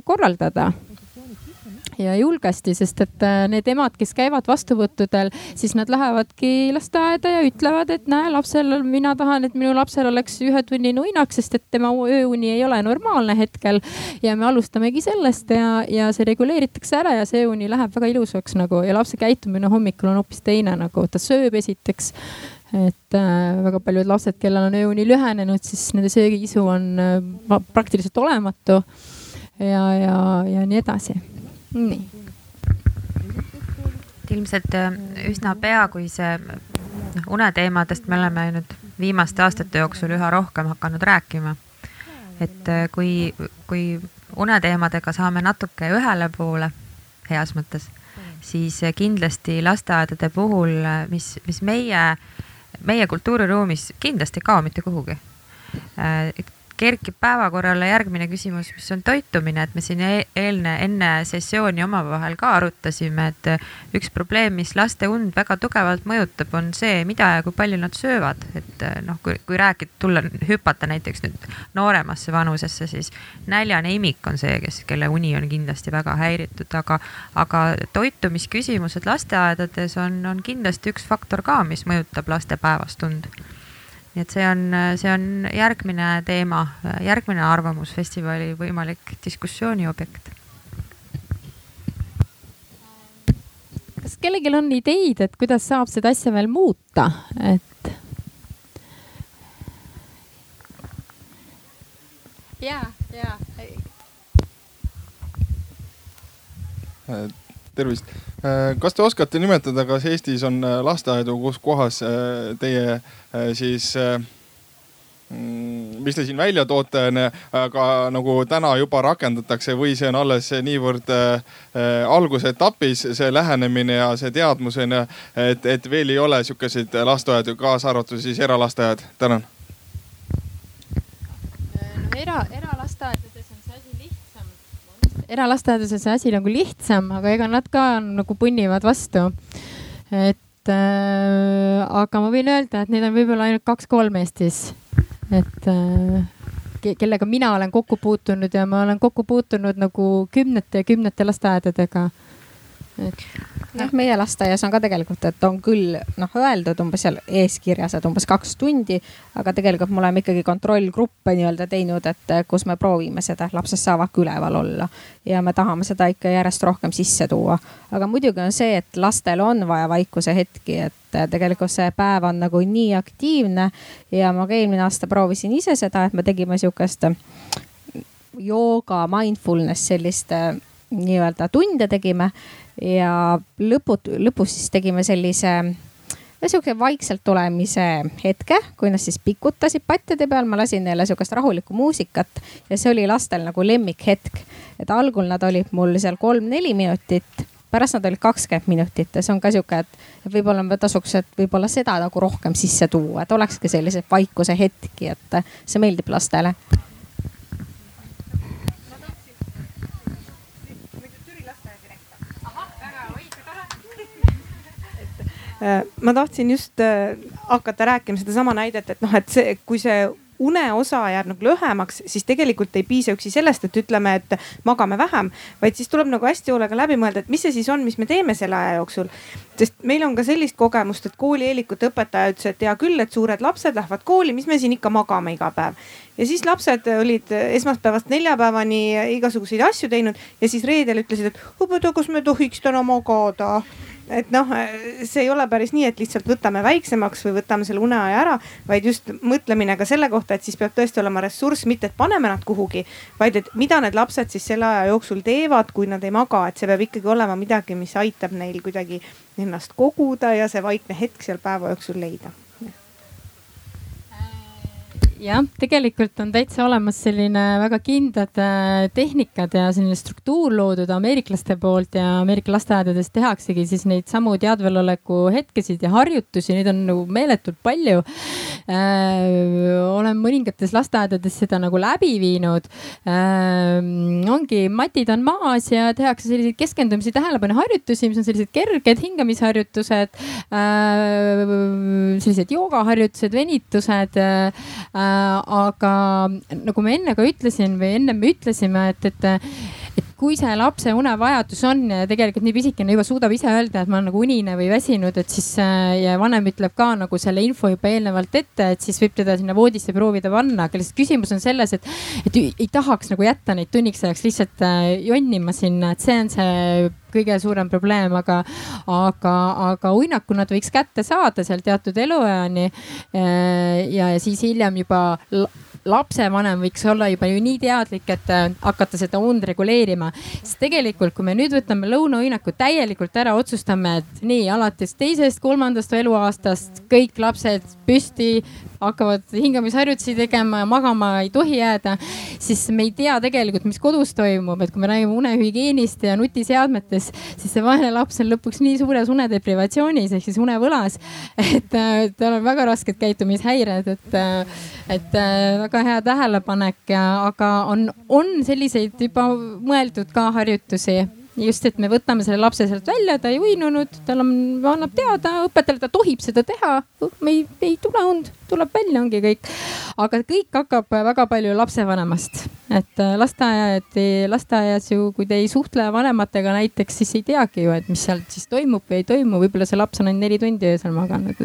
[SPEAKER 2] korraldada ja julgesti, sest et äh, need emad, kes käivad vastuvõttudel, siis nad lähevadki lasteaeda ja ütlevad, et näe, lapsel, mina tahan, et minu lapsel oleks ühe tunni nuinaks, sest et tema ööuni ei ole normaalne hetkel. ja me alustamegi sellest ja, ja see reguleeritakse ära ja see uni läheb väga ilusaks nagu. Ja lapse käitumine hommikul on hoopis teine, nagu. Ta sööb esiteks et äh, väga paljud lapsed, kellel on ööuni lühenenud, siis nende söögiisu on äh, praktiliselt olematu. Ja, ja, ja nii edasi nii.
[SPEAKER 3] ilmselt äh, üsna pea, kui see noh, uneteemadest me oleme nüüd viimaste aastate jooksul üha rohkem hakanud rääkima. et äh, kui, kui uneteemadega saame natuke ühele poole, heas mõttes, siis äh, kindlasti lasteaedade puhul, mis, mis meie, meie kultuuriruumis kindlasti ei kao mitte kuhugi kerkib päevakorrale järgmine küsimus, mis on toitumine, et me siin e-, eelne, enne sessiooni omavahel ka arutasime, et üks probleem, mis laste und väga tugevalt mõjutab, on see, mida ja kui palju nad söövad. et noh, kui, kui rääkida, tulla, hüpata näiteks nüüd nooremasse vanusesse, siis näljane imik on see, kes, kelle uni on kindlasti väga häiritud, aga, aga toitumisküsimused lasteaedades on, on kindlasti üks faktor ka, mis mõjutab laste päevast und nii et see on, see on järgmine teema, järgmine Arvamusfestivali võimalik diskussiooni objekt.
[SPEAKER 2] kas kellelgi on ideid, et kuidas saab seda asja veel muuta, et?
[SPEAKER 4] ja, ja.
[SPEAKER 6] tervist Äh, kas te oskate nimetada, kas Eestis on äh, lasteaedu, kus kohas äh, teie siis mm, mis te siin välja toote, aga nagu täna juba rakendatakse või see on alles niivõrd äh, algusetapis, see lähenemine ja see teadmusena, et, et veel ei ole sihukeseid lasteaedu, kaasa arvatud siis eralasteaed. tänan.
[SPEAKER 2] era, eralasteaed eralasteaedades on see asi nagu lihtsam, aga ega nad ka nagu punnivad vastu. et äh, aga ma võin öelda, et neid on võib-olla ainult kaks-kolm Eestis. et äh, kellega mina olen kokku puutunud ja ma olen kokku puutunud nagu kümnete ja kümnete lasteaedadega
[SPEAKER 4] et noh, meie lasteaias on ka tegelikult, et on küll noh öeldud umbes seal eeskirjas, et umbes kaks tundi, aga tegelikult me oleme ikkagi kontrollgruppe nii-öelda teinud, et kus me proovime seda, lapsed saavad ka üleval olla. Ja me tahame seda ikka järjest rohkem sisse tuua. aga muidugi on see, et lastel on vaja vaikuse hetki, et tegelikult see päev on nagu nii aktiivne. Ja ma ka eelmine aasta proovisin ise seda, et me tegime sihukest jooga, mindfulness sellist nii-öelda tunde tegime ja lõput-, lõpus siis tegime sellise sihuke vaikselt olemise hetke, kui nad siis pikutasid patjade peal, ma lasin neile sihukest rahulikku muusikat ja see oli lastel nagu lemmikhetk. et algul nad olid mul seal kolm-neli minutit, pärast nad olid kakskümmend minutit. Ja see on ka sihuke, et võib-olla tasuks, et võib-olla seda nagu rohkem sisse tuua, et olekski selliseid vaikuse hetki, et see meeldib lastele
[SPEAKER 7] ma tahtsin just äh, hakata rääkima sedasama näidet, et noh, et see, kui see uneosa jääb nagu lühemaks, siis tegelikult ei piisa üksi sellest, et ütleme, et magame vähem, vaid siis tuleb nagu hästi hoolega läbi mõelda, et mis see siis on, mis me teeme selle aja jooksul. sest meil on ka sellist kogemust, et koolieelikute õpetaja ütles, et hea küll, et suured lapsed lähevad kooli, mis me siin ikka magame iga päev. ja siis lapsed olid esmaspäevast neljapäevani igasuguseid asju teinud ja siis reedel ütlesid, et õpetaja, kas me tohiks täna magada et noh, see ei ole päris nii, et lihtsalt võtame väiksemaks või võtame selle uneaja ära, vaid just mõtlemine ka selle kohta, et siis peab tõesti olema ressurss, mitte et paneme nad kuhugi, vaid et mida need lapsed siis selle aja jooksul teevad, kui nad ei maga, et see peab ikkagi olema midagi, mis aitab neil kuidagi ennast koguda ja see vaikne hetk seal päeva jooksul leida
[SPEAKER 2] jah, tegelikult on täitsa olemas selline väga kindlad äh, tehnikad ja selline struktuur loodud ameeriklaste poolt ja Ameerika lasteaedades tehaksegi siis neid samu teadveloleku hetkesid ja harjutusi, neid on nagu meeletult palju äh,. olen mõningates lasteaedades seda nagu läbi viinud äh,. ongi, matid on maas ja tehakse selliseid keskendumise tähelepanu harjutusi, mis on sellised kerged hingamisharjutused äh,, sellised joogaharjutused, venitused äh, aga nagu ma enne ka ütlesin või ennem me ütlesime, et, et kui see lapse unevajadus on ja tegelikult nii pisikene juba suudab ise öelda, et ma olen nagu unine või väsinud, et siis äh, ja vanem ütleb ka nagu selle info juba eelnevalt ette, et siis võib teda sinna voodisse proovida panna, aga lihtsalt küsimus on selles, et, et ei tahaks nagu jätta neid tunniks ajaks lihtsalt äh, jonnima sinna, et see on see kõige suurem probleem, aga, aga, aga uinaku nad võiks kätte saada seal teatud elueani. Äh, ja, ja siis hiljem juba lapsevanem võiks olla juba ju nii teadlik, et äh, hakata seda und reguleerima. sest tegelikult, kui me nüüd võtame lõunauinaku täielikult ära, otsustame, et nii alates teisest, kolmandast eluaastast kõik lapsed püsti hakkavad hingamisharjutusi tegema ja magama ei tohi jääda, siis me ei tea tegelikult, mis kodus toimub, et kui me räägime unehügieenist ja nutiseadmetest, siis see vaene laps on lõpuks nii suures unedeprivatsioonis ehk siis unevõlas, et tal on väga rasked käitumishäired, et, et väga hea tähelepanek. Ja, aga on, on selliseid juba mõeldud ka harjutusi just, et me võtame selle lapse sealt välja, ta ei uinunud, tal on, annab teada õpetajale, ta tohib seda teha. me ei, ei tule und, tuleb välja, ongi kõik. aga kõik hakkab väga palju lapsevanemast, et äh, lasteaiad, lasteaias ju, kui te ei suhtle vanematega näiteks, siis ei teagi ju, et mis seal siis toimub või ei toimu, võib-olla see laps on ainult neli tundi öösel maganud,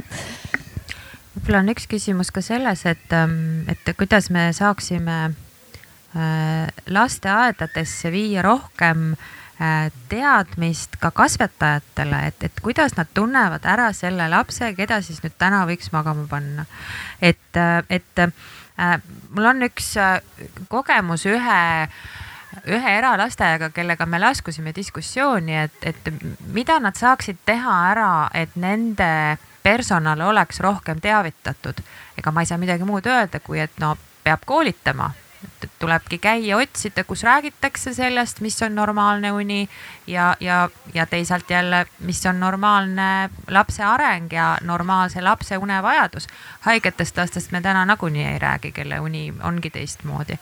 [SPEAKER 3] võib-olla on üks küsimus ka selles, et, ähm, et kuidas me saaksime äh, lasteaedadesse viia rohkem Äh, teadmist ka kasvatajatele, et, et kuidas nad tunnevad ära selle lapse, keda siis nüüd täna võiks magama panna. et, äh, et äh, mul on üks kogemus ühe ühe eralasteaiaga, kellega me laskusime diskussiooni, et, et mida nad saaksid teha ära, et nende personal oleks rohkem teavitatud. ega ma ei saa midagi muud öelda, kui et no peab koolitama et tulebki käia, otsida, kus räägitakse sellest, mis on normaalne uni ja, ja, ja teisalt jälle, mis on normaalne lapse areng ja normaalse lapse unevajadus. haigetest lastest me täna nagunii ei räägi, kelle uni ongi teistmoodi.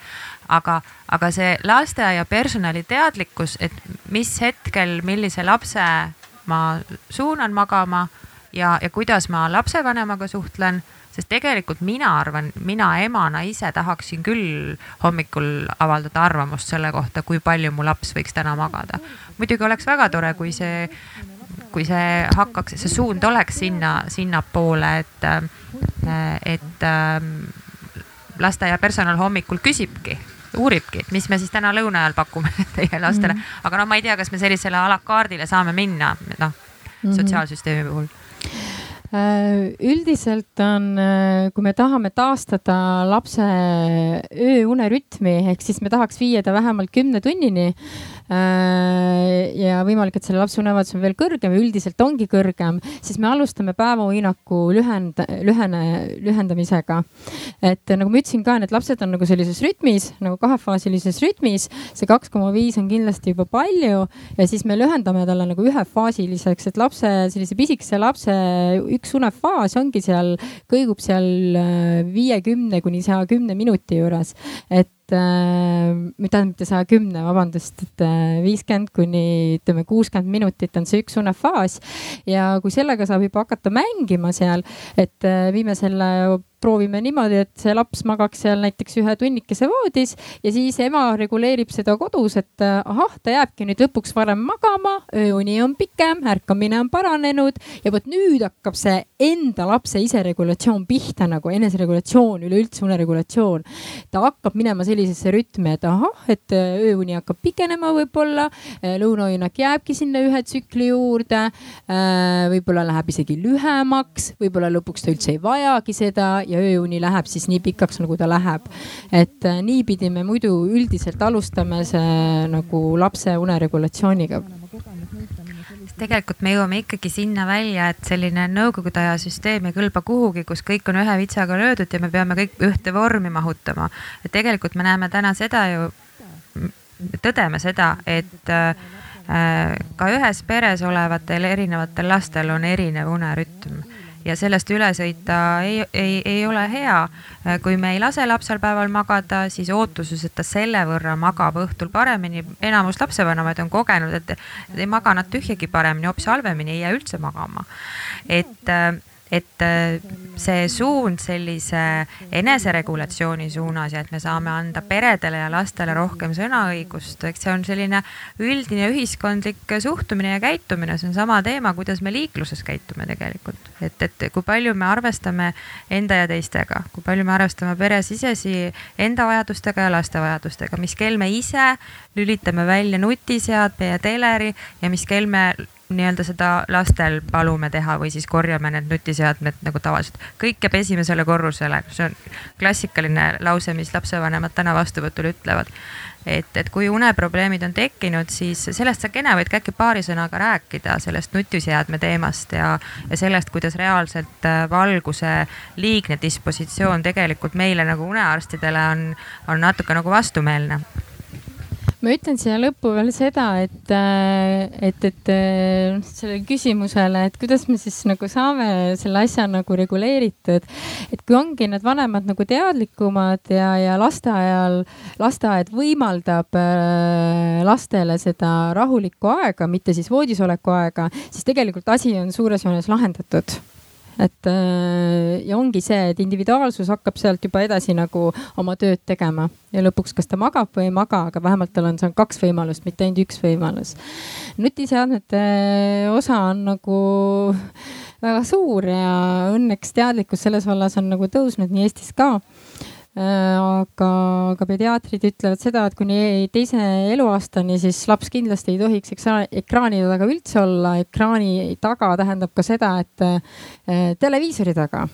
[SPEAKER 3] aga, aga see lasteaia personali teadlikkus, et mis hetkel, millise lapse ma suunan magama ja, ja kuidas ma lapsevanemaga suhtlen sest tegelikult mina arvan, mina emana ise tahaksin küll hommikul avaldada arvamust selle kohta, kui palju mu laps võiks täna magada. muidugi oleks väga tore, kui see, kui see hakkaks, see suund oleks sinna, sinnapoole, et, et lasteaia personal hommikul küsibki uuribki, et mis me siis täna lõuna ajal pakume (laughs) teie lastele mm, -hmm. aga no ma ei tea, kas me sellisele a la card'ile saame minna, noh mm -hmm. sotsiaalsüsteemi puhul
[SPEAKER 2] üldiselt on, äh, kui me tahame taastada lapse ööunerütmi, ehk siis me tahaks viia ta vähemalt kümne tunnini ja võimalik, et selle lapse unevajadus on veel kõrgem ja üldiselt ongi kõrgem, siis me alustame päevauinaku lühend, lühene, lühendamisega. et nagu ma ütlesin ka, need lapsed on nagu sellises rütmis nagu kahefaasilises rütmis, see kaks koma viis on kindlasti juba palju ja siis me lühendame talle nagu ühefaasiliseks, et lapse, sellise pisikese lapse üks unefaas ongi seal, kõigub seal äh, viiekümne kuni saja kümne minuti juures. et äh, tähendab mitte saja kümne, vabandust, et äh, viiskümmend kuni ütleme kuuskümmend minutit on see üks unefaas. ja kui sellega saab juba hakata mängima seal, et äh, viime selle proovime niimoodi, et see laps magaks seal näiteks ühe tunnikese voodis ja siis ema reguleerib seda kodus, et äh, ahah, ta jääbki nüüd lõpuks varem magama, ööuni on pikem, ärkamine on paranenud ja vot nüüd hakkab see enda lapse iseregulatsioon pihta nagu eneseregulatsioon, üleüldse uneregulatsioon. ta hakkab minema sellisesse rütmi, et ahah, et äh, ööuni hakkab pikenema võib-olla, äh, lõunauinak jääbki sinna ühe tsükli juurde. võib-olla läheb isegi lühemaks, võib-olla lõpuks ta üldse ei vajagi seda ja ööuni läheb siis nii pikaks, nagu ta läheb. et äh, niipidi me muidu üldiselt alustame see nagu lapse uneregulatsiooniga
[SPEAKER 3] tegelikult me jõuame ikkagi sinna välja, et selline nõukogude aja süsteem ei kõlba kuhugi, kus kõik on ühe vitsaga löödud ja me peame kõik ühte vormi mahutama. et tegelikult me näeme täna seda ju, tõdeme seda, et äh, ka ühes peres olevatel erinevatel lastel on erinev unerütm ja sellest üle sõita ei, ei, ei ole hea. kui me ei lase lapsel päeval magada, siis ootuses, et ta selle võrra magab õhtul paremini. enamus lapsevanemaid on kogenud, et ei maga nad tühjagi paremini, hoopis halvemini, ei jää üldse magama. et et äh, see suund sellise eneseregulatsiooni suunas ja et me saame anda peredele ja lastele rohkem sõnaõigust, eks see on selline üldine ühiskondlik suhtumine ja käitumine, see on sama teema, kuidas me liikluses käitume tegelikult. et, et kui palju me arvestame enda ja teistega, kui palju me arvestame peresisesi enda vajadustega ja laste vajadustega, mis kell me ise lülitame välja nutiseadme ja teleri ja mis kell me nii-öelda seda lastel palume teha või siis korjame need nutiseadmed nagu tavaliselt. kõik jääb esimesele korrusele, see on klassikaline lause, mis lapsevanemad täna vastuvõtul ütlevad. et, et kui uneprobleemid on tekkinud, siis sellest sa kena võid ka äkki paari sõnaga rääkida, sellest nutiseadme teemast ja, ja sellest, kuidas reaalselt äh, valguse liigne dispositsioon tegelikult meile nagu unearstidele on, on natuke nagu vastumeelne
[SPEAKER 2] ma ütlen siia lõppu veel seda, et, äh, et, et äh, sellele küsimusele, et kuidas me siis nagu saame selle asja nagu reguleeritud. et kui ongi need vanemad nagu teadlikumad ja, ja lasteaial, lasteaed võimaldab äh, lastele seda rahulikku aega, mitte siis voodisoleku aega, siis tegelikult asi on suures joones lahendatud et äh, ja ongi see, et individuaalsus hakkab sealt juba edasi nagu oma tööd tegema ja lõpuks, kas ta magab või ei maga, aga vähemalt tal on seal kaks võimalust, mitte ainult üks võimalus. nutiseadmete osa on nagu väga suur ja õnneks teadlikkus selles vallas on nagu tõusnud nii Eestis ka Äh, aga, aga pediaatrid ütlevad seda, et kuni teise eluaastani siis laps kindlasti ei tohiks ekraani taga üldse olla. ekraani taga tähendab ka seda, et äh, televiisori taga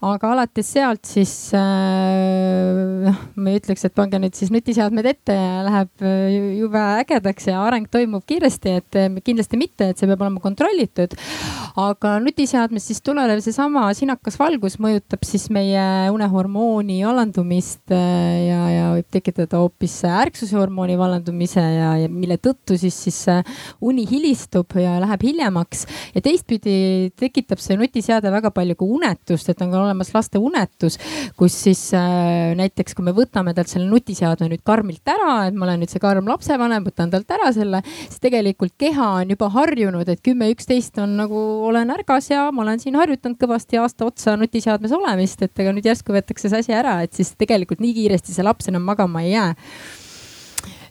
[SPEAKER 2] aga alates sealt siis äh, noh äh,, ma ei ütleks, et pange nüüd siis nutiseadmed ette ja läheb äh, jube ägedaks ja areng toimub kiiresti, et äh, kindlasti mitte, et see peab olema kontrollitud. aga nutiseadmest siis tulenev seesama sinakas valgus mõjutab siis meie unehormooni vallandumist ja, ja võib tekitada hoopis ärksuse hormooni vallandumise ja, ja mille tõttu siis, siis uni hilistub ja läheb hiljemaks ja teistpidi tekitab see nutiseade väga palju ka unetust, et on ka olemas laste unetus, kus siis äh, näiteks, kui me võtame talt selle nutiseadme nüüd karmilt ära, et ma olen nüüd see karm lapsevanem, võtan talt ära selle, siis tegelikult keha on juba harjunud, et kümme, üksteist on nagu olen ärgas ja ma olen siin harjutanud kõvasti aasta otsa nutiseadmes olemist, et ega nüüd järsku võetakse see asi ära, et siis tegelikult nii kiiresti see laps enam magama ei jää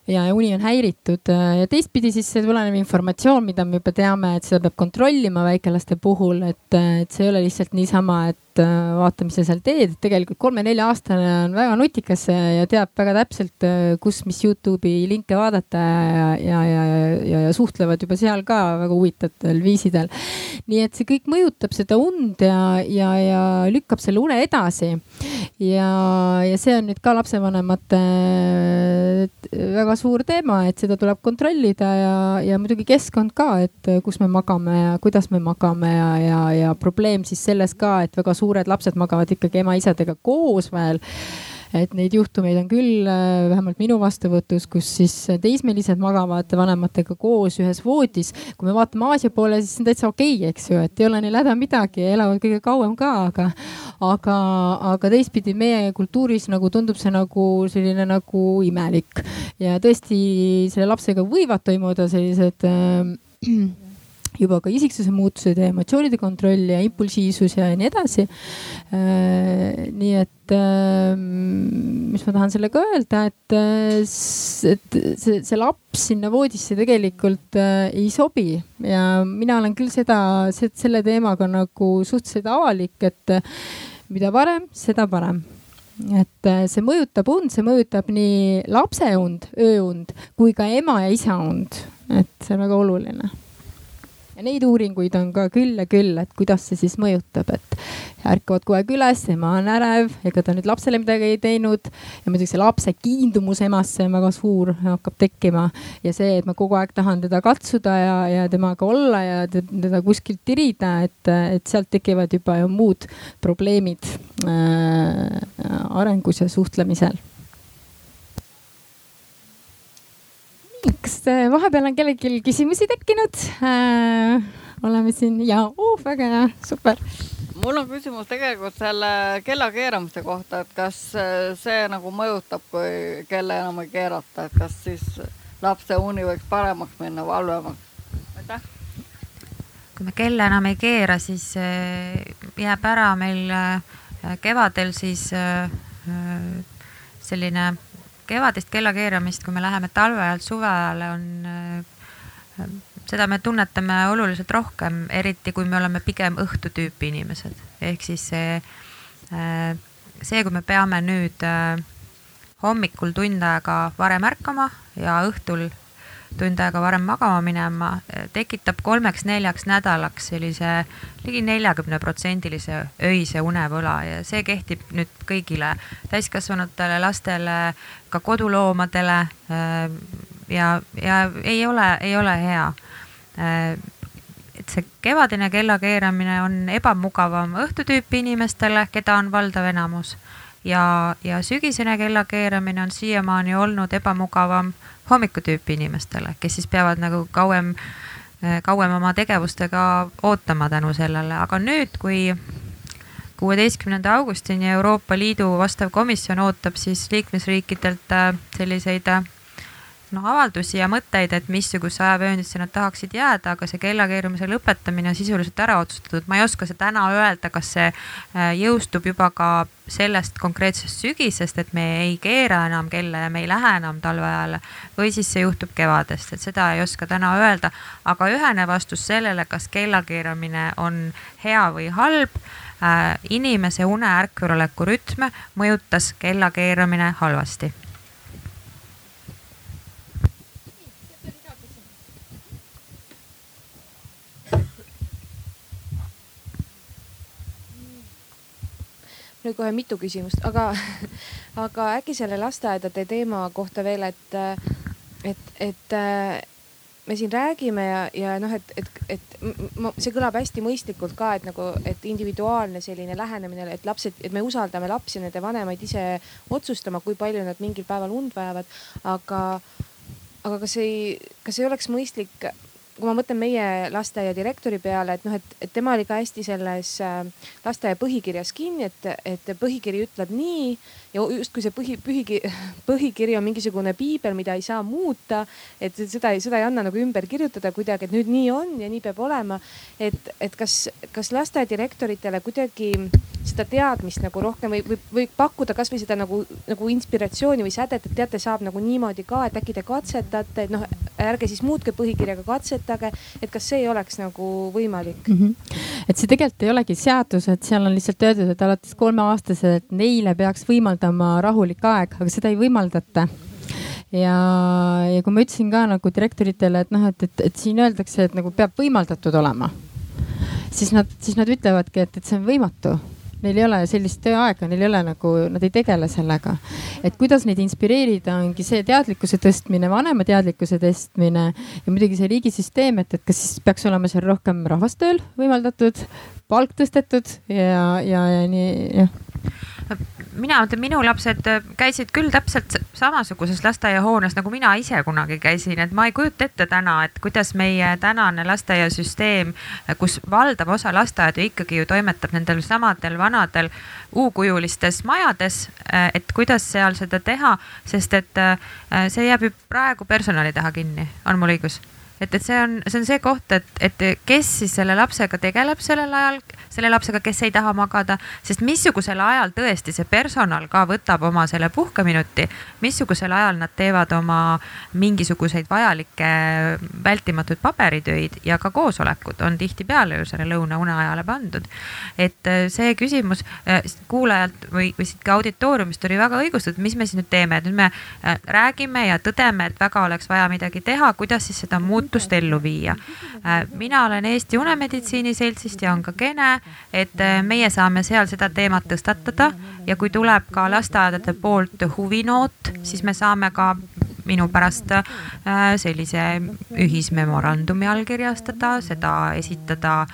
[SPEAKER 2] ja uni on häiritud ja teistpidi siis see tulenev informatsioon, mida me juba teame, et seda peab kontrollima väikelaste puhul, et, et see ei ole lihtsalt niisama, et äh, vaata, mis sa seal teed, et tegelikult kolme-nelja-aastane on väga nutikas ja teab väga täpselt, äh, kus, mis Youtube'i linke vaadata ja, ja, ja, ja, ja suhtlevad juba seal ka väga huvitavatel viisidel. nii et see kõik mõjutab seda und ja, ja, ja lükkab selle une edasi. Ja, ja see on nüüd ka lapsevanemate väga suur teema, et seda tuleb kontrollida ja, ja muidugi keskkond ka, et kus me magame ja kuidas me magame ja, ja, ja probleem siis selles ka, et väga suured lapsed magavad ikkagi ema-isadega koos veel et neid juhtumeid on küll äh, vähemalt minu vastuvõtus, kus siis teismelised magavad vanematega koos ühes voodis. kui me vaatame Aasia poole, siis see on täitsa okei okay,, eks ju, et ei ole neil häda midagi elavad kõige kauem ka, aga, aga, aga teistpidi meie kultuuris nagu tundub see nagu selline nagu imelik ja tõesti selle lapsega võivad toimuda sellised äh, juba ka isiksuse muutused ja emotsioonide kontroll ja impulsiivsus ja nii edasi. Äh, nii et ähm, mis ma tahan sellega öelda, et, äh, et see, see laps sinna voodisse tegelikult äh, ei sobi. Ja mina olen küll seda, selle teemaga nagu suhteliselt avalik, et mida varem, seda parem. Et see mõjutab und, see mõjutab nii lapse und, ööund kui ka ema ja isa und, et see on väga oluline ja neid uuringuid on ka küll ja küll, et kuidas see siis mõjutab, et ärkavad kogu aeg üles, ema on ärev, ega ta nüüd lapsele midagi ei teinud. ja muidugi see lapse kiindumus emasse on väga suur, hakkab tekkima ja see, et ma kogu aeg tahan teda katsuda ja, ja temaga olla ja teda kuskilt tirida, et, et sealt tekivad juba ju muud probleemid äh, arengus ja suhtlemisel kas vahepeal on kellelgi küsimusi tekkinud äh,? oleme siin ja oh, väga hea, super.
[SPEAKER 8] mul on küsimus tegelikult selle kella keeramise kohta, et kas äh, see nagu mõjutab, kui kella enam ei keerata, et kas siis lapse uni võiks paremaks minna või halvemaks? aitäh.
[SPEAKER 3] kui me kella enam ei keera, siis äh, jääb ära meil äh, kevadel siis selline kevadist kellakeeramist, kui me läheme talve ajalt suve ajale, on, äh, seda me tunnetame oluliselt rohkem, eriti kui me oleme pigem õhtutüüpi inimesed. ehk siis see, äh, see, kui me peame nüüd äh, hommikul tund aega varem ärkama ja õhtul tund aega varem magama minema, tekitab kolmeks-neljaks nädalaks sellise ligi neljakümne protsendilise öise unevõla ja see kehtib nüüd kõigile täiskasvanutele, lastele, ka koduloomadele. Äh, ja, ja ei ole, ei ole hea. Äh, et see kevadine kellakeeramine on ebamugavam õhtutüüpi inimestele, keda on valdav enamus ja, ja sügisene kellakeeramine on siiamaani olnud ebamugavam hommikutüüpi inimestele, kes siis peavad nagu kauem, kauem oma tegevustega ootama tänu sellele, aga nüüd, kui kuueteistkümnenda augustini Euroopa Liidu vastav komisjon ootab siis liikmesriikidelt äh, selliseid äh, noh, avaldusi ja mõtteid, et missuguse ajavööndisse nad tahaksid jääda, aga see kellakeerumise lõpetamine on sisuliselt ära otsustatud. ma ei oska see täna öelda, kas see äh, jõustub juba ka sellest konkreetsest sügisest, et me ei keera enam kella ja me ei lähe enam talve ajale või siis see juhtub kevadest, et seda ei oska täna öelda. aga ühene vastus sellele, kas kellakeeramine on hea või halb äh,, inimese une ärkveloleku rütme mõjutas kellakeeramine halvasti
[SPEAKER 1] nüüd kohe mitu küsimust, aga, (laughs) aga äkki selle lasteaedade teema kohta veel, et, et, et me siin räägime ja, ja noh, et, et, et see kõlab hästi mõistlikult ka, et nagu, et individuaalne selline lähenemine, et lapsed, et me usaldame lapsi, nende vanemaid ise otsustama, kui palju nad mingil päeval und vajavad. aga, aga kas ei, kas ei oleks mõistlik kui ma mõtlen meie lasteaia direktori peale, et noh, et, et tema oli ka hästi selles äh, lasteaia põhikirjas kinni, et, et põhikiri ütleb nii ja justkui see põhi, põhikiri, (laughs) põhikiri on mingisugune piibel, mida ei saa muuta. et seda, seda ei anna nagu ümber kirjutada kuidagi, et nüüd nii on ja nii peab olema. et, et kas, kas lasteaia direktoritele kuidagi seda teadmist nagu rohkem või, või, või pakkuda kasvõi seda nagu, nagu inspiratsiooni või sädet, et teate, saab nagu niimoodi ka, et äkki te katsetate, et noh, ärge siis muutke põhikirjaga, katsetage. et kas see ei oleks nagu võimalik mm?
[SPEAKER 2] -hmm. et see tegelikult ei olegi seadus, et seal on lihtsalt öeldud, et alates kolmeaastaselt neile peaks võimaldama rahulik aeg, aga seda ei võimaldata ja, ja kui ma ütlesin ka nagu direktoritele, et noh, et, et, et siin öeldakse, et nagu peab võimaldatud olema, siis nad, siis nad ütlevadki, et, et see on võimatu neil ei ole sellist tööaega, neil ei ole nagu, nad ei tegele sellega. et kuidas neid inspireerida, ongi see teadlikkuse tõstmine, vanema teadlikkuse tõstmine ja muidugi see riigisüsteem, et, et kas siis peaks olema seal rohkem rahvast tööl võimaldatud, palk tõstetud ja, ja, ja nii jah
[SPEAKER 3] mina mõtlen, minu lapsed käisid küll täpselt samasuguses lasteaiahoones nagu mina ise kunagi käisin, et ma ei kujuta ette täna, et kuidas meie tänane lasteaiasüsteem, kus valdav osa lasteaedu ikkagi ju toimetab nendel samadel vanadel U-kujulistes majades, et kuidas seal seda teha, sest et see jääb ju praegu personali taha kinni, on mul õigus? Et, et see on, see on see koht, et, et kes siis selle lapsega tegeleb sellel ajal, selle lapsega, kes ei taha magada, sest missugusel ajal tõesti see personal ka võtab oma selle puhkeminuti, missugusel ajal nad teevad oma mingisuguseid vajalikke vältimatuid paberitöid ja ka koosolekud on tihtipeale ju selle lõunaune ajale pandud. et äh, see küsimus äh, kuulajalt või, või siit ka auditooriumist oli väga õigustatud, mis me siis nüüd teeme, et nüüd me äh, räägime ja tõdeme, et väga oleks vaja midagi teha, kuidas siis seda muuta muutust ellu viia. Äh, mina olen Eesti Unemeditsiini Seltsist ja on ka kene, et äh, meie saame seal seda teemat tõstatada ja kui tuleb ka lasteaedade poolt huvinoot, siis me saame ka minu pärast äh, sellise ühismemorandumi allkirjastada, seda esitada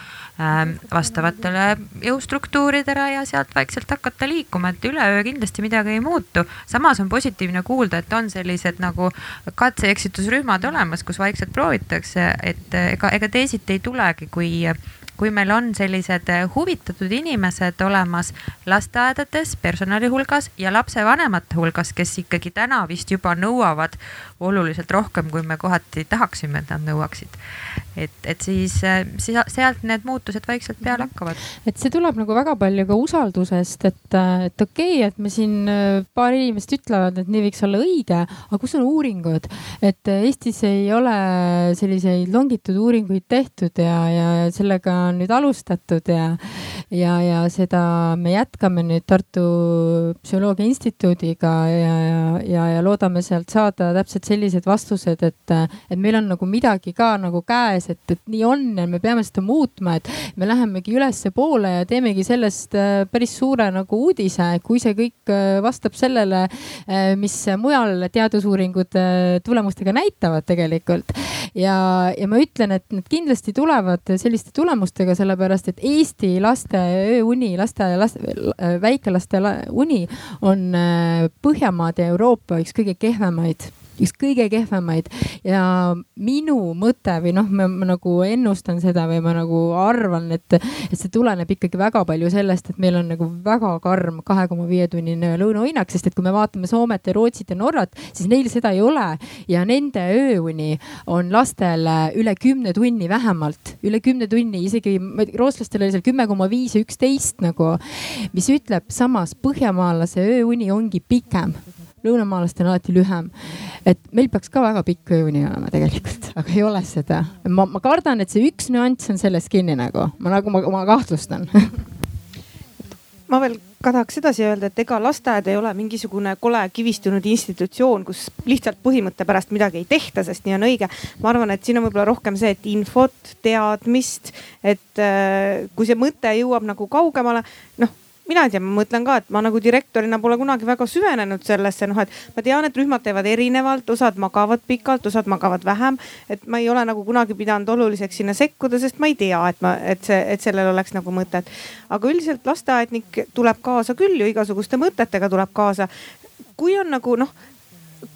[SPEAKER 3] vastavatele jõustruktuuridele ja sealt vaikselt hakata liikuma, et üleöö kindlasti midagi ei muutu. samas on positiivne kuulda, et on sellised nagu katse-eksitusrühmad olemas, kus vaikselt proovitakse, et ega, ega teisiti ei tulegi, kui kui meil on sellised eh, huvitatud inimesed olemas lasteaedades, personali hulgas ja lapsevanemate hulgas, kes ikkagi täna vist juba nõuavad oluliselt rohkem, kui me kohati tahaksime, et nad nõuaksid. Et, et siis, eh, siis sealt need muutused vaikselt peale hakkavad.
[SPEAKER 2] et see tuleb nagu väga palju ka usaldusest, et, eh, et okei okay,, et me siin paar inimest ütlevad, et nii võiks olla õige, aga kus on uuringud, et Eestis ei ole selliseid longitud uuringuid tehtud ja, ja sellega on nüüd alustatud ja, ja, ja seda me jätkame nüüd Tartu Psühholoogia Instituudiga ja, ja, ja, ja loodame sealt saada täpselt sellised vastused, et, et meil on nagu midagi ka nagu käes, et, et nii on ja me peame seda muutma, et me lähemegi ülespoole ja teemegi sellest äh, päris suure nagu uudise, kui see kõik äh, vastab sellele, äh, mis mujal teadusuuringud tulemustega näitavad tegelikult. ja, ja ma ütlen, et need kindlasti tulevad selliste tulemustega sellepärast et Eesti laste ööuni, lasteaia last, väikelaste uni on Põhjamaade ja Euroopa üks kõige kehvemaid üks kõige kehvemaid. Ja minu mõte või noh, ma nagu ennustan seda või ma nagu arvan, et, et see tuleneb ikkagi väga palju sellest, et meil on nagu väga karm kahe koma viie tunnine lõunahinnak, sest et kui me vaatame Soomet ja Rootsit ja Norrat, siis neil seda ei ole. Ja nende ööuni on lastel üle kümne tunni vähemalt, üle kümne tunni, isegi rootslastel oli seal kümme koma viis ja üksteist nagu, mis ütleb samas põhjamaalase ööuni ongi pikem lõunamaalastel on alati lühem. et meil peaks ka väga pikk ööuni olema tegelikult, aga ei ole seda. ma, ma kardan, et see üks nüanss on selles kinni nagu, ma nagu, ma, ma kahtlustan (laughs)
[SPEAKER 7] ma veel ka tahaks edasi öelda, et ega lasteaed ei ole mingisugune kole kivistunud institutsioon, kus lihtsalt põhimõtte pärast midagi ei tehta, sest nii on õige. ma arvan, et siin on võib-olla rohkem see, et infot, teadmist, et äh, kui see mõte jõuab nagu kaugemale, noh mina ei tea, ma mõtlen ka, et ma nagu direktorina pole kunagi väga süvenenud sellesse, noh, et ma tean, et rühmad teevad erinevalt, osad magavad pikalt, osad magavad vähem. et ma ei ole nagu kunagi pidanud oluliseks sinna sekkuda, sest ma ei tea, et ma, et see, et sellel oleks nagu mõtet. aga üldiselt lasteaednik tuleb kaasa küll ju igasuguste mõtetega tuleb kaasa. kui on nagu noh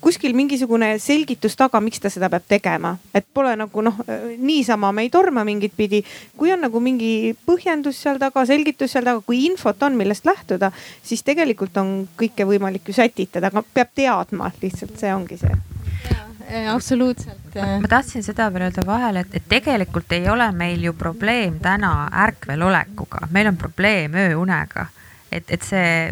[SPEAKER 7] kuskil mingisugune selgitus taga, miks ta seda peab tegema, et pole nagu noh, niisama me ei torma mingit pidi. kui on nagu mingi põhjendus seal taga, selgitus seal taga, kui infot on, millest lähtuda, siis tegelikult on kõike võimalik ju sätitada, aga peab teadma lihtsalt, see ongi see
[SPEAKER 2] absoluutselt.
[SPEAKER 3] ma tahtsin seda veel öelda vahele, et, et tegelikult ei ole meil ju probleem täna ärkvel olekuga, meil on probleem ööunega. et, et see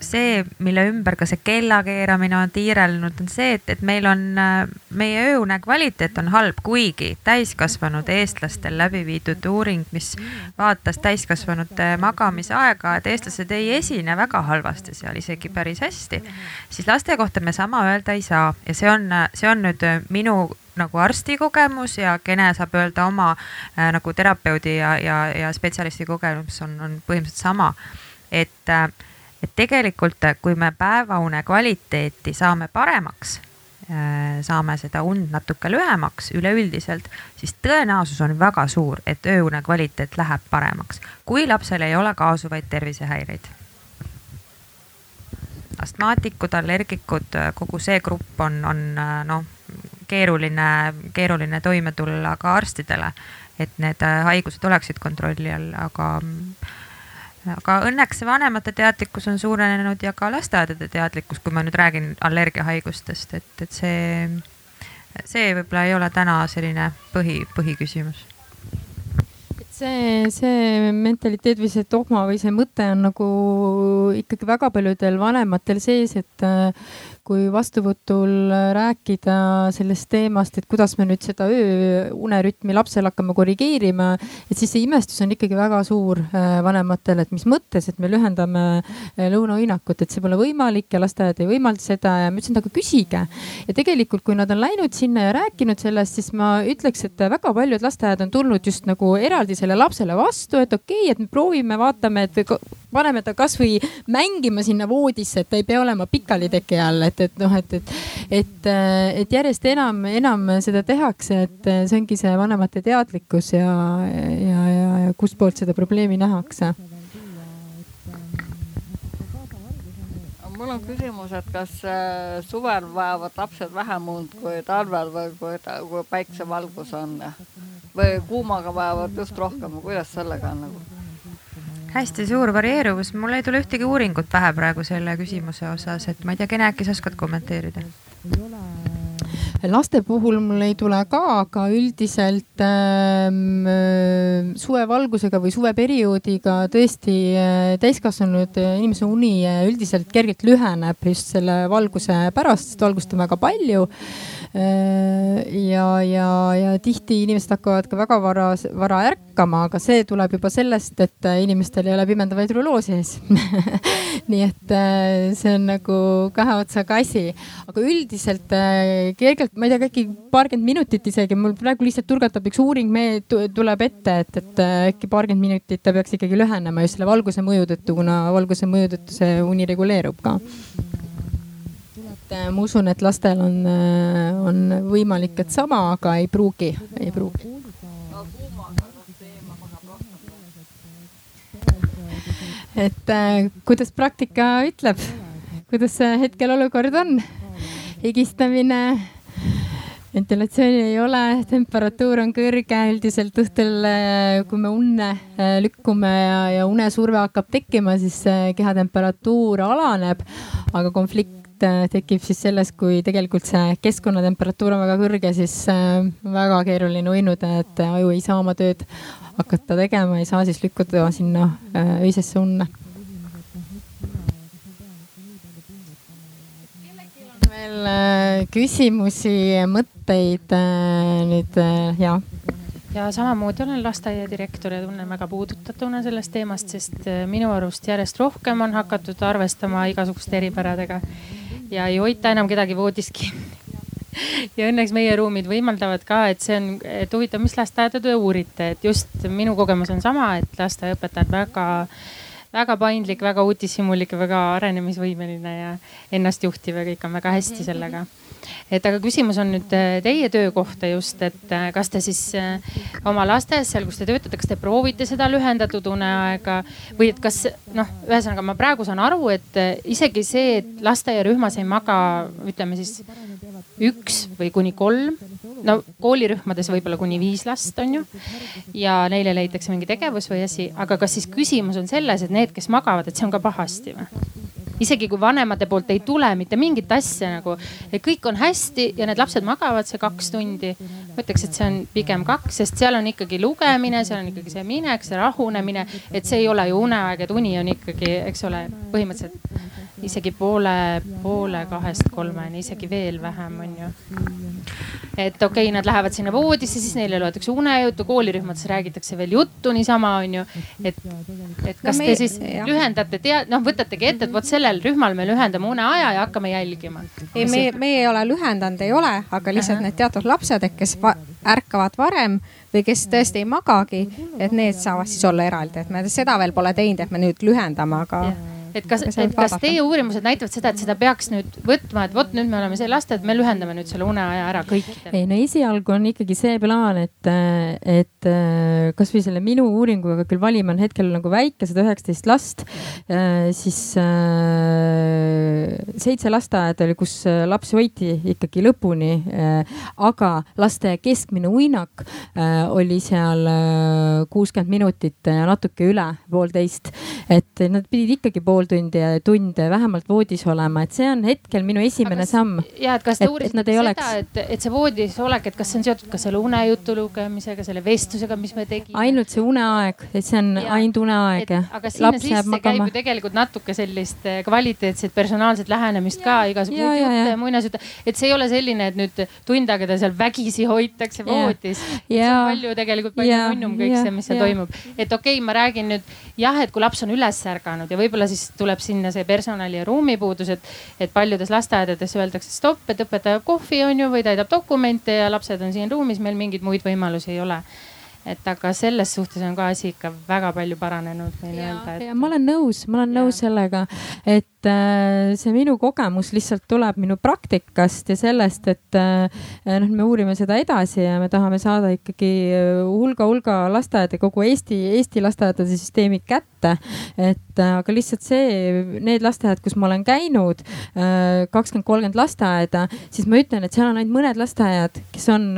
[SPEAKER 3] see, mille ümber ka see kellakeeramine on tiirelnud, on see, et, et meil on, äh, meie ööune kvaliteet on halb, kuigi täiskasvanud eestlastel läbi viidud uuring, mis vaatas täiskasvanute magamisaega, et eestlased ei esine väga halvasti seal, isegi päris hästi. siis laste kohta me sama öelda ei saa ja see on, see on nüüd minu nagu arsti kogemus ja Kene saab öelda oma äh, nagu terapeudi ja, ja, ja spetsialisti kogemus on, on põhimõtteliselt sama. et äh, et tegelikult, kui me päevaune kvaliteeti saame paremaks, äh, saame seda und natuke lühemaks üleüldiselt, siis tõenäosus on väga suur, et ööune kvaliteet läheb paremaks, kui lapsel ei ole kaasuvaid tervisehäireid. astmaatikud, allergikud, kogu see grupp on, on äh, noh, keeruline, keeruline toime tulla ka arstidele, et need äh, haigused oleksid kontrolli all, aga aga õnneks vanemate teadlikkus on suurenenud ja ka lasteaedade teadlikkus, kui ma nüüd räägin allergiahaigustest, et, et see, see võib-olla ei ole täna selline põhi, põhiküsimus.
[SPEAKER 2] See, see mentaliteet või see dogma või see mõte on nagu ikkagi väga paljudel vanematel sees, et kui vastuvõtul rääkida sellest teemast, et kuidas me nüüd seda ööunerütmi lapsel hakkame korrigeerima, et siis see imestus on ikkagi väga suur äh, vanematel, et mis mõttes, et me lühendame äh, lõunauinakut, et see pole võimalik ja lasteaed ei võimalda seda ja ma ütlesin, aga küsige. ja tegelikult, kui nad on läinud sinna ja rääkinud sellest, siis ma ütleks, et väga paljud lasteaed on tulnud just nagu eraldi selle lapsele vastu, et okei okay,, et me proovime, vaatame, et paneme ta kasvõi mängima sinna voodisse, et ta ei pea olema pikali teki all, et, et noh, et, et, et, et järjest enam, enam seda tehakse, et see ongi see vanemate teadlikkus ja, ja, ja, ja kustpoolt seda probleemi nähakse.
[SPEAKER 8] Mul on küsimus, et kas äh, suvel vajavad lapsed vähem und kui talvel või kui, kui päiksevalgus on? Või kuumaga vajavad just rohkem? Kuidas sellega on nagu?
[SPEAKER 3] Hästi suur varieeruvus, mul ei tule ühtegi uuringut pähe praegu selle küsimuse osas, et ma ei tea, Kene, äkki sa oskad kommenteerida?
[SPEAKER 2] laste puhul mul ei tule ka, aga üldiselt ähm, äh, suvevalgusega või suveperioodiga tõesti äh, täiskasvanud inimese uni äh, üldiselt kergelt lüheneb just selle valguse pärast, sest valgust on väga palju Äh, ja, ja, ja tihti inimesed hakkavad ka väga vara, vara ärkama, aga see tuleb juba sellest, et inimestel ei ole pimendavaid ruloosi ees (laughs) nii et äh, see on nagu kahe otsaga asi, aga üldiselt äh, kergelt, ma ei tea, äkki paarkümmend minutit isegi, mul praegu lihtsalt turgatab üks uuring, me tuleb ette, et, et äkki paarkümmend minutit ta peaks ikkagi lühenema just selle valguse mõju tõttu, kuna valguse mõju tõttu see uni reguleerub ka et äh, ma usun, et lastel on, äh, on võimalik, et sama, aga ei pruugi, ei pruugi. et äh, kuidas praktika ütleb, kuidas hetkel olukord on? higistamine, ventilatsiooni ei ole, temperatuur on kõrge, üldiselt õhtul, kui me unne lükkume ja, ja unesurve hakkab tekkima, siis kehatemperatuur alaneb, aga konflikt Äh, tekib siis sellest, kui tegelikult see keskkonnatemperatuur on väga kõrge, siis äh, väga keeruline uinuda, et aju ei saa oma tööd hakata tegema, ei saa siis lükkuda sinna äh, öisesse unne. veel küsimusi, mõtteid nüüd ja
[SPEAKER 5] ja samamoodi olen lasteaiadirektor ja tunnen väga puudutatuna sellest teemast, sest minu arust järjest rohkem on hakatud arvestama igasuguste eripäradega ja ei hoita enam kedagi voodis kinni. Ja õnneks meie ruumid võimaldavad ka, et see on, et huvitav, mis lasteaeda te uurite, et just minu kogemus on sama, et lasteaiaõpetaja on väga, väga paindlik, väga uudishimulik ja väga arenemisvõimeline ja ennastjuhtiv ja kõik on väga hästi sellega et aga küsimus on nüüd äh, teie töö kohta just, et äh, kas te siis äh, oma lastes seal, kus te töötate, kas te proovite seda lühendatud uneaega või et kas noh, ühesõnaga ma praegu saan aru, et isegi see, et lasteaiarühmas ei maga, ütleme siis üks või kuni kolm, no koolirühmades võib-olla kuni viis last on ju. ja neile leitakse mingi tegevus või asi, aga kas siis küsimus on selles, et need, kes magavad, et see on ka pahasti või? Isegi kui vanemate poolt ei tule mitte mingit asja nagu, et kõik on hästi ja need lapsed magavad see kaks tundi. ma ütleks, et see on pigem kaks, sest seal on ikkagi lugemine, seal on ikkagi see minek, see rahunemine, et see ei ole ju uneaeg, et uni on ikkagi, eks ole, põhimõtteliselt isegi poole, poole kahest kolmeni, isegi veel vähem, on ju et okei okay,, nad lähevad sinna voodisse, siis neile loetakse unejuttu, koolirühmades räägitakse veel juttu niisama onju. et, et kas no, me, te siis jah. lühendate tead-, noh võtategi ette, et vot sellel rühmal me lühendame uneaja ja hakkame jälgima.
[SPEAKER 4] ei, me, me ei ole lühendanud, ei ole, aga lihtsalt need teatud lapsed, kes va ärkavad varem või kes tõesti ei magagi, et need saavad siis olla eraldi, et me seda veel pole teinud, et me nüüd lühendame, aga ja
[SPEAKER 5] et kas, et kas teie uurimused näitavad seda, et seda peaks nüüd võtma, et vot nüüd me oleme see lasteaed, me lühendame nüüd selle uneaja ära kõikidel?
[SPEAKER 2] ei no esialgu on ikkagi see plaan, et, et kasvõi selle minu uuringuga küll valima on hetkel nagu väike, sada üheksateist last, siis seitse lasteaeda oli, kus lapsi hoiti ikkagi lõpuni. aga laste keskmine uinak oli seal kuuskümmend minutit ja natuke üle poolteist, et nad pidid ikkagi pool tundi ja tunde vähemalt voodis olema, et see on hetkel minu esimene
[SPEAKER 5] kas,
[SPEAKER 2] samm.
[SPEAKER 5] ja, et kas te uurisite seda oleks..., et, et see voodis olek, et kas see on seotud ka selle unejutu lugemisega, selle vestlusega, mis me tegime?
[SPEAKER 2] ainult see uneaeg, et see on ja, ainult uneaeg.
[SPEAKER 5] aga sinna Laps sisse käib ju tegelikult natuke sellist eh, kvaliteetset personaalset lähenemist ja, ka, igasuguseid jutte, muinasjutte. et see ei ole selline, et nüüd tund aega ta seal vägisi hoitakse voodis. see on palju tegelikult palju nunnum kõik see, mis seal toimub. et okei okay,, ma räägin nüüd jah, et kui laps on üles ärganud ja võib-olla siis tuleb sinna see personali ja ruumipuudus, et, et paljudes lasteaedades öeldakse stopp, et õpetaja kohvi on ju või täidab dokumente ja lapsed on siin ruumis, meil mingeid muid võimalusi ei ole et aga selles suhtes on ka asi ikka väga palju paranenud, võin öelda
[SPEAKER 2] et.... ja ma olen nõus, ma olen ja. nõus sellega, et äh, see minu kogemus lihtsalt tuleb minu praktikast ja sellest, et äh, noh, me uurime seda edasi ja me tahame saada ikkagi hulga-hulga äh, lasteaeda, kogu Eesti, Eesti lasteaedade süsteemi kätte. et aga lihtsalt see, need lasteaiad, kus ma olen käinud, kakskümmend, kolmkümmend lasteaeda, siis ma ütlen, et seal on ainult mõned lasteaiad, kes on,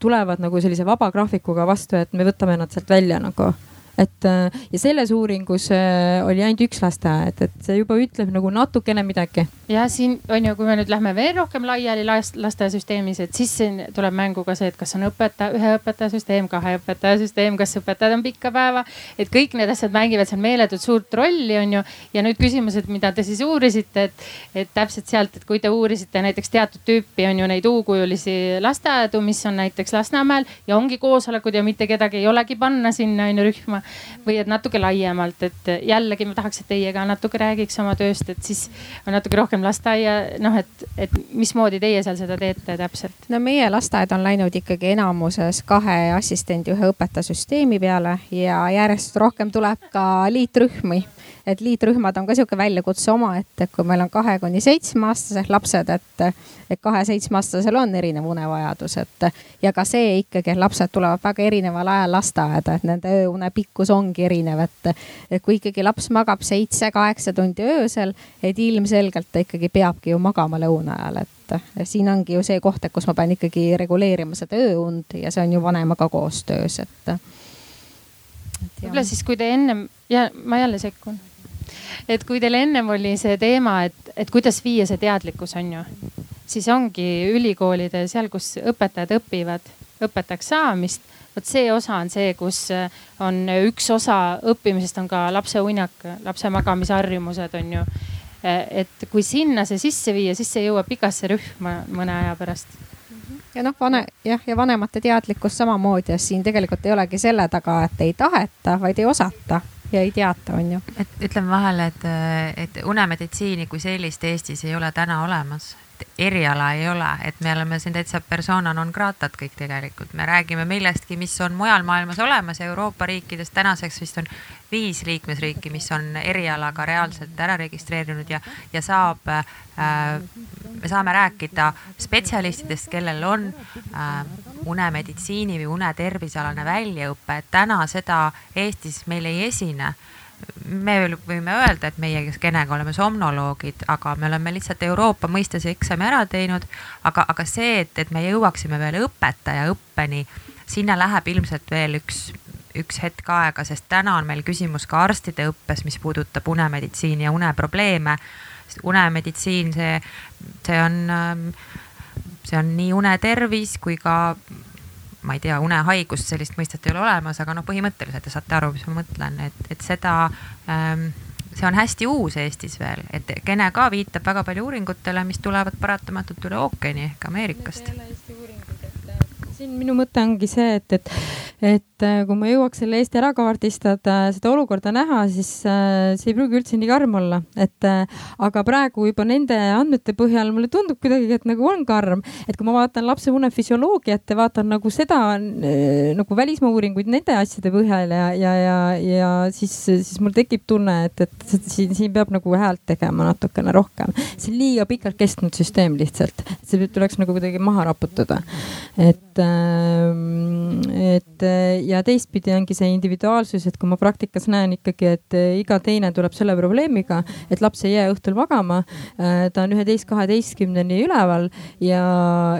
[SPEAKER 2] tulevad nagu sellise vaba graafikuga vastu et me võtame nad sealt välja nagu et äh, ja selles uuringus äh, oli ainult üks lasteaed, et see juba ütleb nagu natukene midagi.
[SPEAKER 5] ja siin on ju, kui me nüüd lähme veel rohkem laiali lasteaiasüsteemis, et siis siin tuleb mängu ka see, et kas on õpetaja, ühe õpetaja süsteem, kahe õpetaja süsteem, kas õpetajad on pikka päeva. et kõik need asjad mängivad seal meeletult suurt rolli, on ju. ja nüüd küsimused, mida te siis uurisite, et, et täpselt sealt, et kui te uurisite näiteks teatud tüüpi on ju neid U-kujulisi lasteaedu, mis on näiteks Lasnamäel ja ongi koosolekud ja mitte kedagi ei olegi panna sinna on ju rühma või et natuke laiemalt, et jällegi ma tahaks, et teie ka natuke räägiks oma tööst, et siis on natuke rohkem lasteaia noh, et, et mismoodi teie seal seda teete täpselt?
[SPEAKER 4] no meie lasteaed on läinud ikkagi enamuses kahe assistendi, ühe õpetaja süsteemi peale ja järjest rohkem tuleb ka liitrühmi et liitrühmad on ka sihuke väljakutse omaette, kui meil on kahe kuni seitsmeaastased lapsed, et, et kahe-seitsmeaastasel on erinev unevajadus, et ja ka see ikkagi, et lapsed tulevad väga erineval ajal lasteaeda, et nende ööune pikkus ongi erinev, et, et kui ikkagi laps magab seitse-kaheksa tundi öösel, et ilmselgelt ta ikkagi peabki ju magama lõuna ajal, et siin ongi ju see koht, et kus ma pean ikkagi reguleerima seda ööund ja see on ju vanemaga koostöös, et.
[SPEAKER 5] võib-olla siis, kui te ennem ja ma jälle sekkun et kui teil ennem oli see teema, et, et kuidas viia see teadlikkus, on ju, siis ongi ülikoolide seal, kus õpetajad õpivad õpetajaks saamist. vot see osa on see, kus on üks osa õppimisest on ka lapse uinak, lapse magamisharjumused on ju. et kui sinna see sisse viia, siis see jõuab igasse rühma mõne aja pärast
[SPEAKER 4] ja noh, vane jah, ja vanemate teadlikkus samamoodi ja siin tegelikult ei olegi selle taga, et ei taheta, vaid ei osata ja ei teata, on ju.
[SPEAKER 3] et ütlen vahele, et, et unemeditsiini kui sellist Eestis ei ole täna olemas. Eriala ei ole, et me oleme siin täitsa persona non grata'd kõik tegelikult, me räägime millestki, mis on mujal maailmas olemas. Euroopa riikides tänaseks vist on viis liikmesriiki, mis on erialaga reaalselt ära registreerinud ja, ja saab äh,, me saame rääkida spetsialistidest, kellel on äh, unemeditsiini või unetervisealane väljaõpe, et täna seda Eestis meil ei esine me võime öelda, et meie Kenega oleme somnoloogid, aga me oleme lihtsalt Euroopa mõistes eksami ära teinud. aga, aga see, et, et me jõuaksime veel õpetaja õppeni, sinna läheb ilmselt veel üks üks hetk aega, sest täna on meil küsimus ka arstide õppes, mis puudutab unemeditsiini ja uneprobleeme. unemeditsiin, see, see on, see on nii unetervis kui ka ma ei tea, unehaigust, sellist mõistet ei ole olemas, aga noh, põhimõtteliselt te saate aru, mis ma mõtlen, et, et seda ähm, see on hästi uus Eestis veel, et Kene ka viitab väga palju uuringutele, mis tulevad paratamatult üle ookeani ehk Ameerikast
[SPEAKER 2] siin minu mõte ongi see, et, et, et äh, kui ma jõuaks selle Eesti ära kaardistada, seda olukorda näha, siis äh, see ei pruugi üldse nii karm olla, et äh, aga praegu juba nende andmete põhjal mulle tundub kuidagi, et nagu on karm, et kui ma vaatan lapse une füsioloogiat ja vaatan nagu seda nagu välismaa uuringuid nende asjade põhjal ja, ja, ja, ja siis, siis mul tekib tunne, et, et siin, siin peab nagu häält tegema natukene rohkem. see on liiga pikalt kestnud süsteem lihtsalt, see tuleks nagu kuidagi maha raputada, et et ja teistpidi ongi see individuaalsus, et kui ma praktikas näen ikkagi, et iga teine tuleb selle probleemiga, et laps ei jää õhtul magama. Äh, ta on üheteist, kaheteistkümneni üleval ja,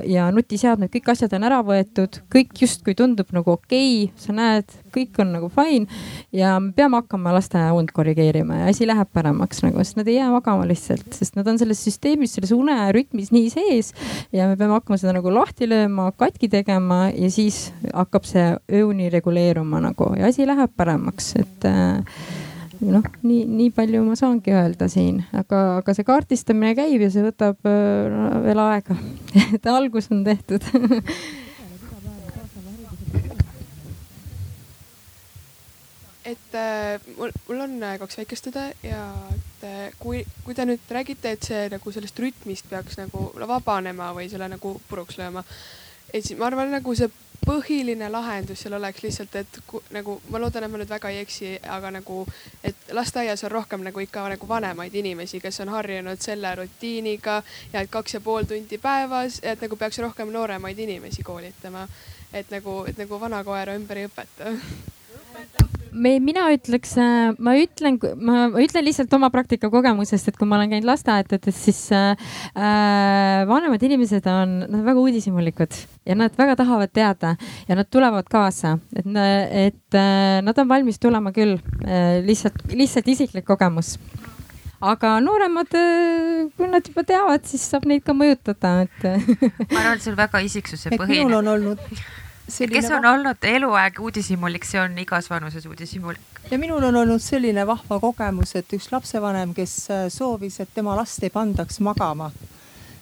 [SPEAKER 2] ja nutiseadmed, kõik asjad on ära võetud, kõik justkui tundub nagu okei okay,, sa näed, kõik on nagu fine ja me peame hakkama lasteaia und korrigeerima ja asi läheb paremaks nagu, sest nad ei jää magama lihtsalt, sest nad on selles süsteemis, selles unerütmis nii sees ja me peame hakkama seda nagu lahti lööma, katki tegema ja siis hakkab see ööuni reguleeruma nagu ja asi läheb paremaks, et äh, noh, nii, nii palju ma saangi öelda siin, aga, aga see kaardistamine käib ja see võtab äh, veel aega. (laughs) Et algus on tehtud (laughs)
[SPEAKER 9] et äh, mul, mul on äh, kaks väikest õde ja et äh, kui, kui te nüüd räägite, et see nagu sellest rütmist peaks nagu vabanema või selle nagu puruks lööma. et siis ma arvan, nagu see põhiline lahendus seal oleks lihtsalt, et ku, nagu ma loodan, et ma nüüd väga ei eksi, aga nagu, et lasteaias on rohkem nagu ikka nagu vanemaid inimesi, kes on harjunud selle rutiiniga ja et kaks ja pool tundi päevas, et nagu peaks rohkem nooremaid inimesi koolitama. et nagu, et nagu vana koera ümber ei õpeta
[SPEAKER 2] me, mina ütleks, äh, ma ütlen, ma ütlen lihtsalt oma praktika kogemusest, et kui ma olen käinud lasteaedades, siis äh, äh, vanemad inimesed on, nad on väga uudishimulikud ja nad väga tahavad teada ja nad tulevad kaasa, et, et äh, nad on valmis tulema küll lihtsalt, lihtsalt isiklik kogemus aga nooremad, kui nad juba teavad, siis saab neid ka mõjutada, et
[SPEAKER 3] ma arvan, et see on väga isiksuse põhine.
[SPEAKER 10] minul on olnud
[SPEAKER 3] kes on olnud eluaeg uudishimulik, see on igas vanuses uudishimulik.
[SPEAKER 10] ja minul on olnud selline vahva kogemus, et üks lapsevanem, kes äh, soovis, et tema last ei pandaks magama,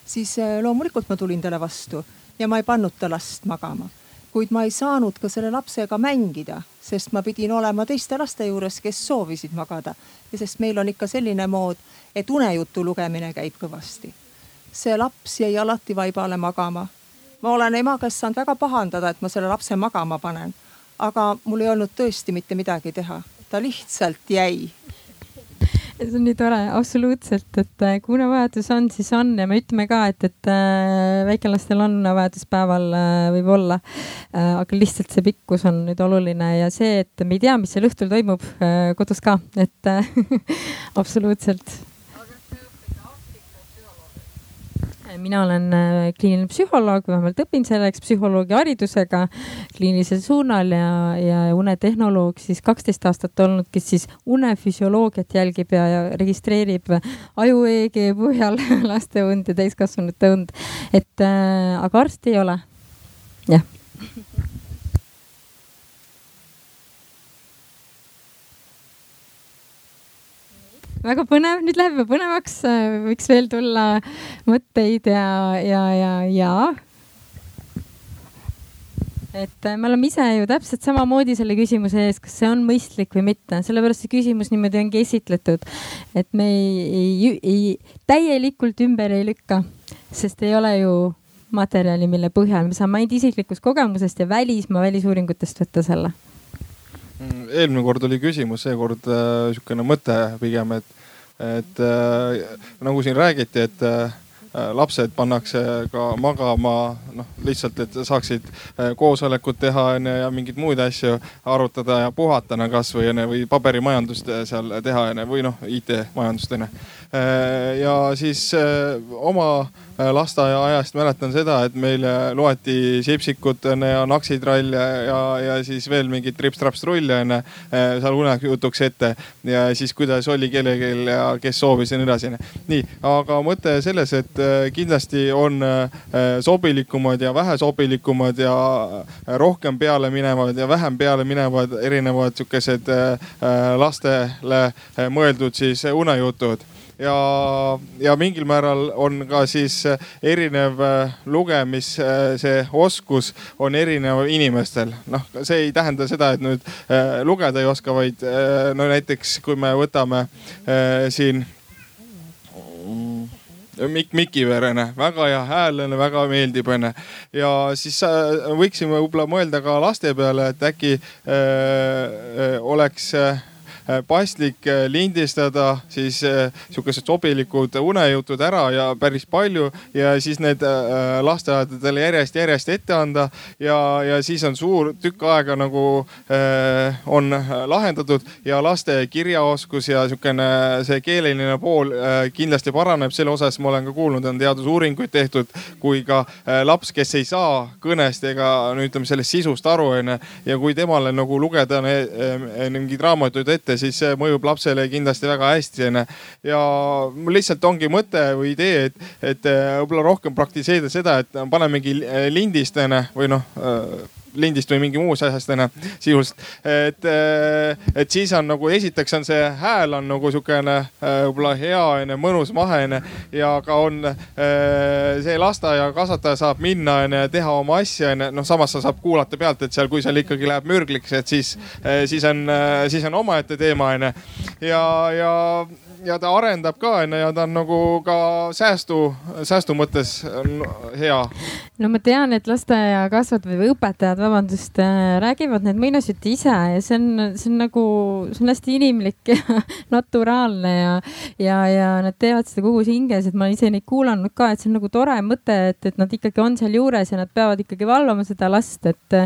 [SPEAKER 10] siis äh, loomulikult ma tulin talle vastu ja ma ei pannud ta last magama. kuid ma ei saanud ka selle lapsega mängida, sest ma pidin olema teiste laste juures, kes soovisid magada. ja sest meil on ikka selline mood, et unejutu lugemine käib kõvasti. see laps jäi alati vaibale magama ma olen ema käest saanud väga pahandada, et ma selle lapse magama panen. aga mul ei olnud tõesti mitte midagi teha, ta lihtsalt jäi
[SPEAKER 2] see on nii tore, absoluutselt, et äh, kui unevajadus on, siis on ja me ütleme ka, et, et äh, väikelastel on unevajadus päeval äh, võib olla. aga lihtsalt see pikkus on nüüd oluline ja see, et me ei tea, mis seal õhtul toimub kodus ka, et (laughs) absoluutselt
[SPEAKER 11] mina olen äh, kliiniline psühholoog, vähemalt õpin selleks psühholoogi haridusega kliinilisel suunal ja, ja unetehnoloog siis kaksteist aastat olnud, kes siis unefüsioloogiat jälgib ja, ja registreerib aju EEG põhjal (laughs) laste und ja täiskasvanute und. et äh, aga arst ei ole. jah väga põnev, nüüd läheb juba põnevaks, võiks veel tulla mõtteid ja, ja, ja, ja. Et me oleme ise ju täpselt samamoodi selle küsimuse ees, kas see on mõistlik või mitte, sellepärast see küsimus niimoodi ongi esitletud. et me ei, ei, ei täielikult ümber ei lükka, sest ei ole ju materjali, mille põhjal. Me saame ainult isiklikust kogemusest ja välismaa välisuuringutest võtta selle
[SPEAKER 6] eelmine kord oli küsimus, seekord äh, sihukene mõte pigem, et, et äh, nagu siin räägiti, et äh, lapsed pannakse ka magama, noh lihtsalt, et saaksid koosolekut teha onju ja mingeid muid asju arutada ja puhata no kasvõi onju või paberimajandust seal teha onju või noh, IT-majandust onju. Ja siis oma Äh, lasteaiaajast mäletan seda, et meile loeti Sipsikut onju ja Naksitrall ja, ja, siis veel mingit trips-traps-trulli onju äh, seal unejutuks ette. ja siis kuidas oli kellelgi ja kes soovis ja nii edasi nii, aga mõte selles, et kindlasti on sobilikumad ja vähe sobilikumad ja rohkem peale minevad ja vähem peale minevad erinevad sihukesed lastele mõeldud siis unejutud ja, ja mingil määral on ka siis erinev äh, lugemis, äh, see oskus on erinev inimestel. noh, see ei tähenda seda, et nüüd äh, lugeda ei oska, vaid no näiteks kui me võtame siin Mikk Mikiverene, väga hea hääl, väga meeldib onju. ja siis võiksime võib-olla mõelda ka laste peale, et äkki äh, oleks äh, Äh, paslik äh, lindistada siis äh, sihukesed sobilikud unejutud ära ja päris palju ja siis need lasteaedadele järjest-järjest ette anda. ja, ja siis on suur tükk aega nagu on lahendatud ja laste kirjaoskus ja sihukene see keeleline pool kindlasti paraneb. selle osas ma olen ka kuulnud, on teadusuuringuid tehtud, kui ka laps, kes ei saa kõnest ega no ütleme sellest sisust aru onju ja kui temale nagu lugeda mingeid raamatuid ette ette, siis see mõjub lapsele kindlasti väga hästi onju. ja mul lihtsalt ongi mõte või idee, et, et äh, võib-olla rohkem praktiseerida seda, et panemegi lindist onju või noh äh, lindist või mingi muust asjast onju, sisuliselt. et, äh, et siis on nagu esiteks on see hääl on nagu siukene võib-olla hea onju, mõnus mahe onju ja ka on see lasteaiakasvataja saab minna onju ja teha oma asja onju. noh, samas sa saab kuulata pealt, et seal, kui seal ikkagi läheb mürgliks, et siis, siis on, siis on omaette teema onju. ja, ja ja ta arendab ka onju ja ta on nagu ka säästu, säästu mõttes hea.
[SPEAKER 2] No ma tean, et lasteaiakasvatajad või õpetajad, vabandust, äh, räägivad neid muinasjutte ise ja see on, see on nagu, see on hästi inimlik ja (laughs) naturaalne ja, ja, ja nad teevad seda kogu hinges, et ma ise neid kuulanud ka, et see on nagu tore mõte, et, et nad ikkagi on seal juures ja nad peavad ikkagi valvama seda last, et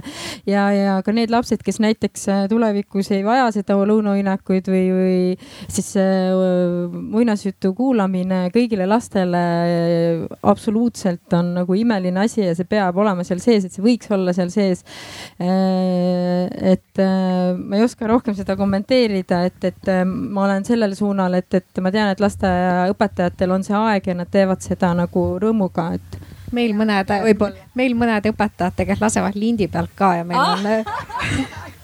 [SPEAKER 2] ja, ja ka need lapsed, kes näiteks äh, tulevikus ei vaja seda lõunauinakuid või, või siis äh, muinasjutu kuulamine kõigile lastele absoluutselt on nagu imeline asi ja see peab olema seal sees, et see võiks olla seal sees. Äh, et äh, ma ei oska rohkem seda kommenteerida, et, et äh, ma olen sellel suunal, et, et ma tean, et lasteaiaõpetajatel on see aeg ja nad teevad seda nagu rõõmuga, et
[SPEAKER 4] meil mõned, meil mõned õpetajad tegelikult lasevad lindi pealt ka ja meil ah! on (laughs) (laughs)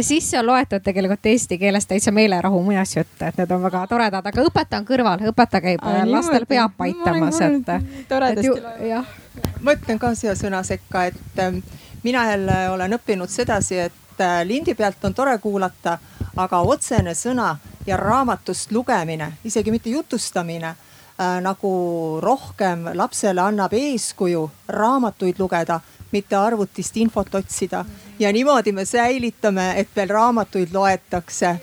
[SPEAKER 4] sisse on loetud tegelikult eesti keeles täitsa meelerahu muinasjutte, et need on väga toredad, aga õpetaja on kõrval, õpetaja käib Aa, lastel peab aitamas, et.
[SPEAKER 10] toredasti jah. ma ütlen ka siia sõna sekka, et ähm, mina jälle olen õppinud sedasi, et äh, lindi pealt on tore kuulata, aga otsene sõna ja raamatust lugemine, isegi mitte jutustamine äh, nagu rohkem lapsele annab eeskuju raamatuid lugeda mitte arvutist infot otsida. ja niimoodi me säilitame, et veel raamatuid loetakse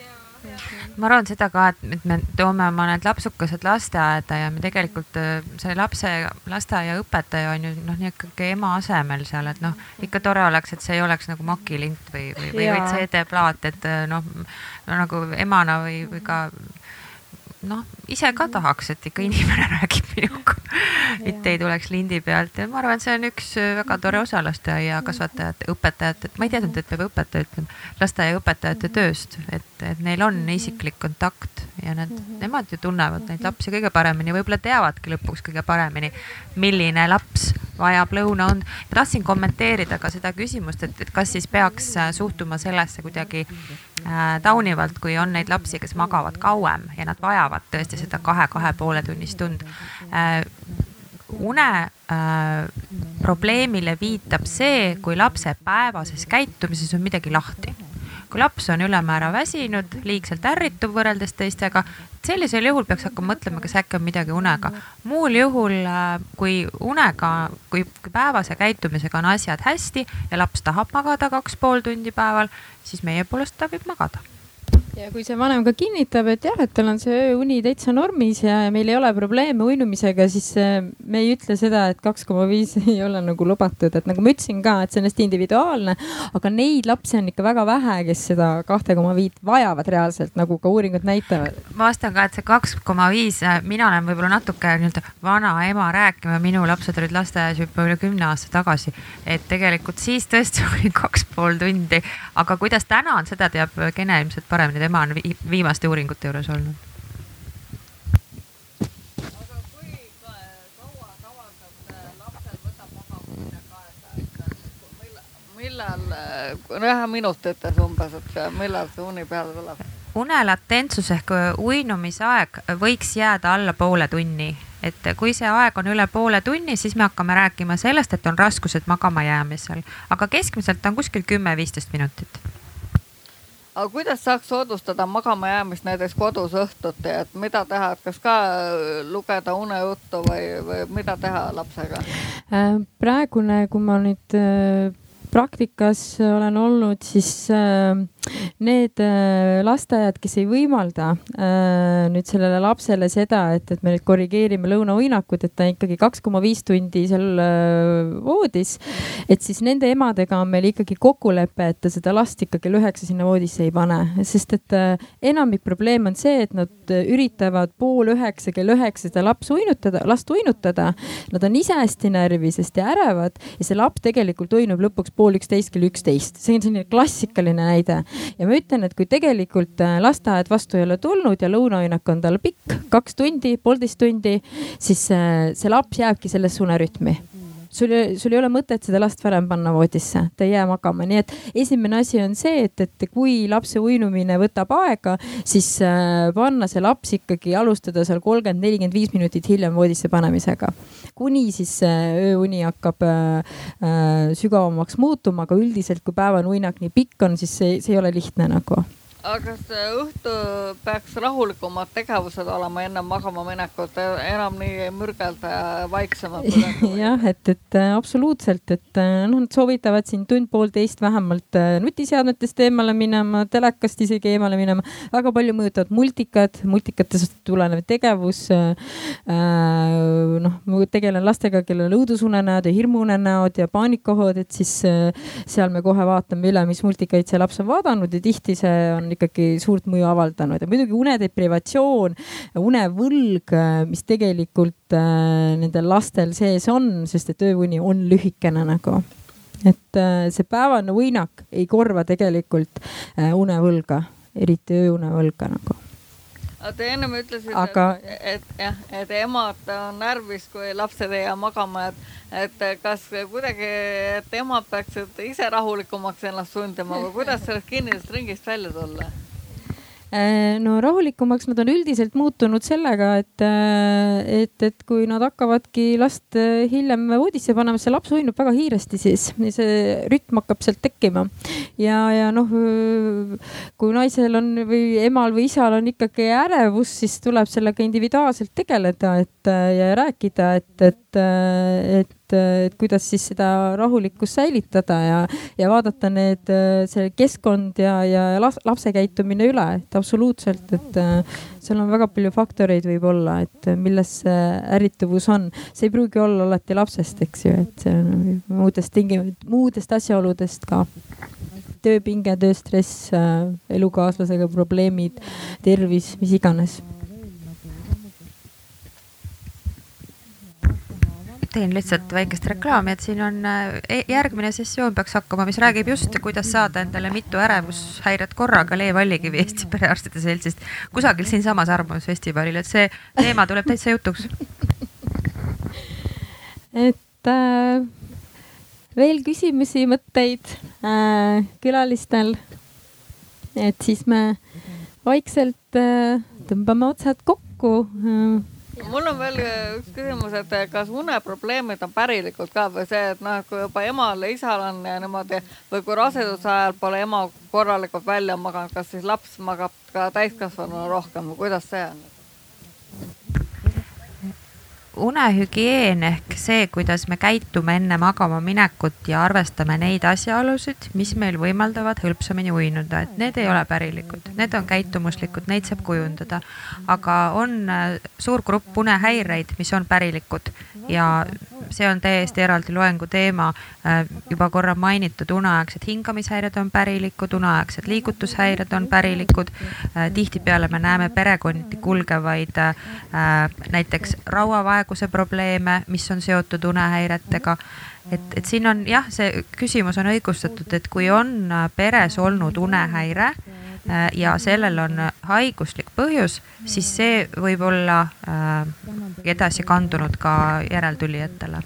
[SPEAKER 3] ma arvan seda ka, et, me toome oma need lapsukesed lasteaeda ja me tegelikult äh, see lapse, lasteaiaõpetaja on ju noh, niisugune ema asemel seal, et noh, ikka tore oleks, et see ei oleks nagu makilint või, või, või, või CD-plaat, et äh, noh no, nagu emana või, või ka noh, ise ka tahaks, et ikka inimene (laughs) räägib minuga, et ei tuleks lindi pealt. Ja ma arvan, et see on üks äh, väga tore osa lasteaiakasvatajate, õpetajate, et ma ei teadnud, et peab õpetaja ütlema, lasteaiaõpetajate tööst, et, et neil on isiklik kontakt ja need, nemad ju tunnevad neid lapsi kõige paremini, võib-olla teavadki lõpuks kõige paremini, milline laps vajab lõunaund. ma tahtsin kommenteerida ka seda küsimust, et, et kas siis peaks äh, suhtuma sellesse kuidagi taunivalt, kui on neid lapsi, kes magavad kauem ja nad vajavad tõesti seda kahe, kahe poole tunnist und äh,. une äh, probleemile viitab see, kui lapse päevases käitumises on midagi lahti kui laps on ülemäära väsinud, liigselt ärrituv võrreldes teistega, sellisel juhul peaks hakkama mõtlema, kas äkki on midagi unega. muul juhul, äh, kui unega, kui päevase käitumisega on asjad hästi ja laps tahab magada kaks pool tundi päeval, siis meie poolest ta võib magada
[SPEAKER 2] ja kui see vanem ka kinnitab, et jah, et tal on see ööuni täitsa normis ja meil ei ole probleeme uinumisega, siis äh, me ei ütle seda, et kaks koma viis (laughs) ei ole nagu lubatud, et nagu ma ütlesin ka, et see on hästi individuaalne. aga neid lapsi on ikka väga vähe, kes seda kahte koma viit vajavad reaalselt, nagu ka uuringud näitavad.
[SPEAKER 3] ma vastan ka, et see kaks koma viis, äh, mina olen võib-olla natuke nii-öelda vana ema rääkima, minu lapsed olid lasteaias juba üle kümne aasta tagasi. et tegelikult siis tõesti (laughs) oli kaks pool tundi, aga kuidas täna on, seda teab Kene ilmselt paremini tema on viimaste uuringute juures olnud.
[SPEAKER 8] Äh, äh, millal, äh, ühe minutites umbes, et millal see uni peale tuleb?
[SPEAKER 3] unelatentsus ehk uinumisaeg võiks jääda alla poole tunni, et kui see aeg on üle poole tunni, siis me hakkame rääkima sellest, et on raskused magama jäämisel, aga keskmiselt on kuskil kümme-viisteist minutit
[SPEAKER 8] aga kuidas saaks soodustada magama jäämist näiteks kodus õhtuti, et mida teha, et kas ka lugeda unejuttu või, või mida teha lapsega?
[SPEAKER 2] Äh, praegune, kui ma nüüd äh, praktikas olen olnud, siis äh, need äh, lasteaiad, kes ei võimalda äh, nüüd sellele lapsele seda, et, et me nüüd korrigeerime lõunauinakut, et ta ikkagi kaks koma viis tundi seal äh, voodis. et siis nende emadega on meil ikkagi kokkulepe, et ta seda last ikka kell üheksa sinna voodisse ei pane, sest et enamik probleem on see, et nad üritavad pool üheksa, kell üheksa seda laps uinutada, last uinutada. Nad on ise hästi närvisest ja ärevad ja see laps tegelikult uinub lõpuks pool üksteist, kell üksteist, see on selline klassikaline näide ja ma ütlen, et kui tegelikult äh, lasteaed vastu ei ole tulnud ja lõunaõinak on tal pikk, kaks tundi, poolteist tundi, siis äh, see laps jääbki sellesse unerütmi sul, sul ei ole mõtet seda last varem panna voodisse, ta ei jää magama, nii et esimene asi on see, et, et kui lapse uinumine võtab aega, siis äh, panna see laps ikkagi, alustada seal kolmkümmend, nelikümmend viis minutit hiljem voodisse panemisega. kuni siis ööuni hakkab äh, äh, sügavamaks muutuma, aga üldiselt, kui päevane uinak nii pikk on, siis see, see ei ole lihtne nagu
[SPEAKER 8] aga kas õhtu peaks rahulikumad tegevused olema enne magama minekut, enam nii ei mürgelda ja vaiksemalt? (laughs)
[SPEAKER 2] jah, et, et äh, absoluutselt, et äh, noh, nad soovitavad siin tund-poolteist vähemalt äh, nutiseadmetest eemale minema, telekast isegi eemale minema. väga palju mõjutavad multikad, multikatest tulenev tegevus. noh, ma tegelen lastega, kellel on õudusunenäod ja hirmuunenäod ja paanikahood, et siis seal me kohe vaatame üle, mis multikaid see laps on vaadanud ja tihti see on ikkagi suurt mõju avaldanud. Ja muidugi unedeprivatsioon, unevõlg, mis tegelikult äh, nendel lastel sees on, sest et ööuni on lühikene nagu. Et äh, see päevane uinak ei korva tegelikult äh, unevõlga, eriti ööunevõlga nagu
[SPEAKER 8] aga te ennem ütlesite
[SPEAKER 2] Aga...,
[SPEAKER 8] et, jah, et emad on närvis, kui lapsed ei jää magama, et, et kas kuidagi, et emad peaksid ise rahulikumaks ennast sundima või kuidas sellest kinnisest ringist välja tulla?
[SPEAKER 2] Äh, no rahulikumaks nad on üldiselt muutunud sellega, et, äh, et, et kui nad hakkavadki last äh, hiljem voodisse panema, see laps uinub väga kiiresti siis, see rütm hakkab sealt tekkima. ja, ja noh, kui naisel on või emal või isal on ikkagi ärevus, siis tuleb sellega individuaalselt tegeleda, et ja rääkida, et, et, et et, et kuidas siis seda rahulikkust säilitada ja, ja vaadata need, see keskkond ja, ja lapse käitumine üle, et absoluutselt, et seal on väga palju faktoreid võib-olla, et milles see ärrituvus on. see ei pruugi olla alati lapsest, eks ju, et see on muudest tingim-, muudest asjaoludest ka tööpinge, tööstress, elukaaslasega probleemid, tervis, mis iganes
[SPEAKER 3] teen lihtsalt väikest reklaami, et siin on e, järgmine sessioon peaks hakkama, mis räägib just, kuidas saada endale mitu ärevushäiret korraga Le Vallikivi Eesti Perearstide Seltsist kusagil siinsamas Arvamusfestivalil, et see teema tuleb täitsa jutuks.
[SPEAKER 2] et äh, veel küsimusi, mõtteid äh, külalistel? et siis me vaikselt äh, tõmbame otsad kokku äh,
[SPEAKER 8] mul on veel äh, üks küsimus, et äh, kas uneprobleemid on pärilikud ka või see, et noh, kui juba emal ja isal on niimoodi või kui raseduse ajal pole ema korralikult välja maganud, kas siis laps magab ka täiskasvanuna rohkem või kuidas see on?
[SPEAKER 3] Unehügieen ehk see, kuidas me käitume enne magama minekut ja arvestame neid asjaolusid, mis meil võimaldavad hõlpsamini uinuda, et need ei ole pärilikud, need on käitumuslikud, neid saab kujundada. aga on äh, suur grupp unehäireid, mis on pärilikud ja see on täiesti eraldi loengu teema. Äh, juba korra mainitud uneaegsed hingamishäired on pärilikud, uneaegsed liigutushäired on pärilikud. Äh, tihtipeale me näeme perekonniti kulgevaid näiteks rauavaegu praeguse probleeme, mis on seotud unehäiretega. et, et siin on jah, see küsimus on õigustatud, et kui on äh, peres olnud unehäire äh, ja sellel on haiguslik põhjus, siis see võib olla äh, edasi kandunud ka järeltulijatele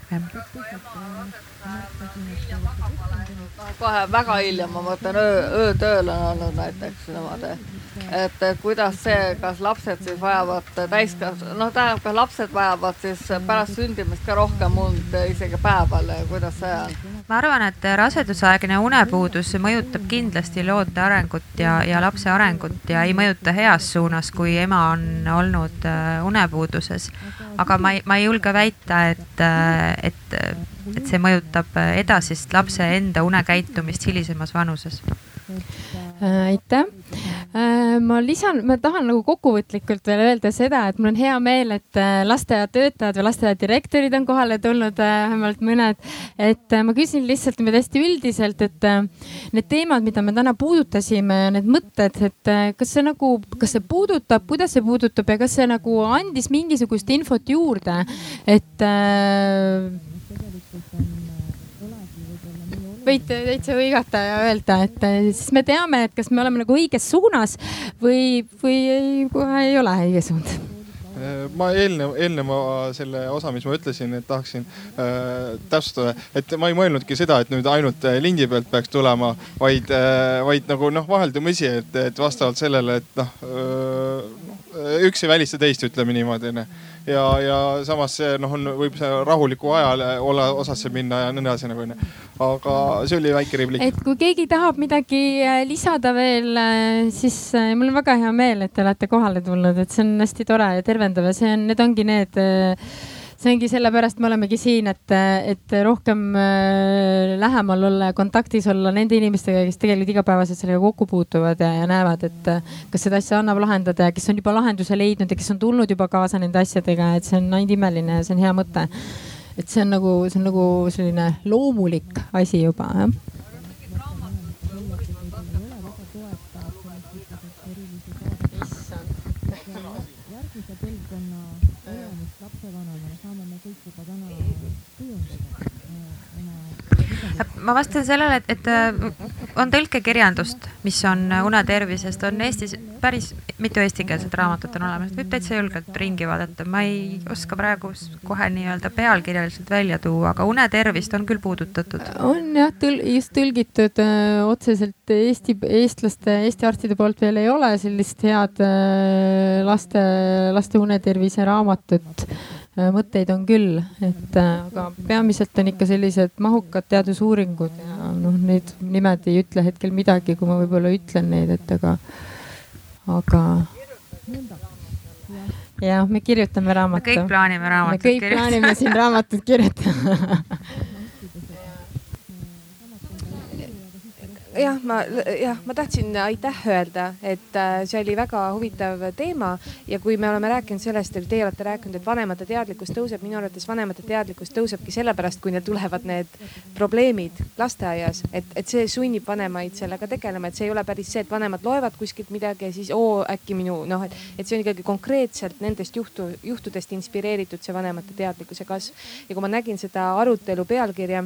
[SPEAKER 8] kohe väga hilja, ma mõtlen öö, öötööl on olnud näiteks niimoodi et kuidas see, kas lapsed siis vajavad täiskasvanud, noh, tähendab, kas lapsed vajavad siis pärast sündimist ka rohkem und isegi päeval kuidas see on?
[SPEAKER 3] ma arvan, et rasedusaegne unepuudus mõjutab kindlasti loote arengut ja, ja lapse arengut ja ei mõjuta heas suunas, kui ema on olnud äh, unepuuduses. aga ma ei, ma ei julge väita, et, äh, et, et see mõjutab edasist lapse enda unekäitumist hilisemas vanuses
[SPEAKER 2] Äh, aitäh. Äh, ma lisan, ma tahan nagu kokkuvõtlikult veel öelda seda, et mul on hea meel, et äh, lasteaiatöötajad või lasteaiadirektorid on kohale tulnud, vähemalt mõned. et ma küsin lihtsalt niimoodi hästi üldiselt, et need teemad, mida me täna puudutasime, need mõtted, et kas see nagu, kas see puudutab, kuidas see puudutab ja kas see nagu andis mingisugust infot juurde, et võite täitsa hõigata ja öelda, et eh, siis me teame, et kas me oleme nagu õiges suunas või, või ei, kohe ei ole õige suund.
[SPEAKER 6] Äh, ma eelnev, eelneva selle osa, mis ma ütlesin, et tahaksin äh, täpsustada, et ma ei mõelnudki seda, et nüüd ainult äh, lindi pealt peaks tulema, vaid äh,, vaid nagu noh, vaheldumisi, et, et vastavalt sellele, et noh äh,, üks ei välista teist, ütleme niimoodi onju ja, ja samas see noh, on, võib see rahuliku ajal olla osasse minna ja nõnda edasi nagu onju. aga see oli väike replik.
[SPEAKER 2] et kui keegi tahab midagi äh, lisada veel, äh, siis äh, mul on väga hea meel, et te olete kohale tulnud, et see on hästi tore ja tervendav ja see on, need ongi need see ongi sellepärast me olemegi siin, et, et rohkem äh, lähemal olla ja kontaktis olla nende inimestega, kes tegelikult igapäevaselt sellega kokku puutuvad ja, ja näevad, et kas seda asja annab lahendada ja kes on juba lahenduse leidnud ja kes on tulnud juba kaasa nende asjadega, et see on ainult imeline ja see on hea mõte. et see on nagu, see on nagu selline loomulik asi juba jah
[SPEAKER 3] ma vastan sellele, et, et äh, on tõlkekirjandust, mis on äh, unetervisest, on Eestis päris mitu eestikeelset raamatut on olemas, võib täitsa julgelt ringi vaadata, ma ei oska praegu kohe nii-öelda pealkirjaliselt välja tuua, aga unetervist on küll puudutatud.
[SPEAKER 2] on jah, tõl-, just tõlgitud öö, äh, otseselt Eesti, eestlaste, Eesti arstide poolt veel ei ole sellist head öö, laste, laste unetervise raamatut. Äh, mõtteid on küll, et äh, aga peamiselt on ikka sellised mahukad teadusuuringud ja noh, neid nimed ei ütle hetkel midagi, kui ma võib-olla ütlen neid, et aga, aga. jah, me kirjutame raamatu.
[SPEAKER 3] me kõik plaanime raamatut
[SPEAKER 2] kirjutada. me kõik plaanime siin raamatut kirjutada (laughs)
[SPEAKER 1] jah, ma jah, ma tahtsin aitäh öelda, et äh, see oli väga huvitav teema ja kui me oleme rääkinud sellest, teie olete rääkinud, et vanemate teadlikkus tõuseb, minu arvates vanemate teadlikkus tõusebki sellepärast, kui neil tulevad need probleemid lasteaias, et, et see sunnib vanemaid sellega tegelema, et see ei ole päris see, et vanemad loevad kuskilt midagi ja siis oo äkki minu noh, et, et see on ikkagi konkreetselt nendest juhtu, juhtudest inspireeritud see vanemate teadlikkuse kasv. ja kui ma nägin seda arutelu pealkirja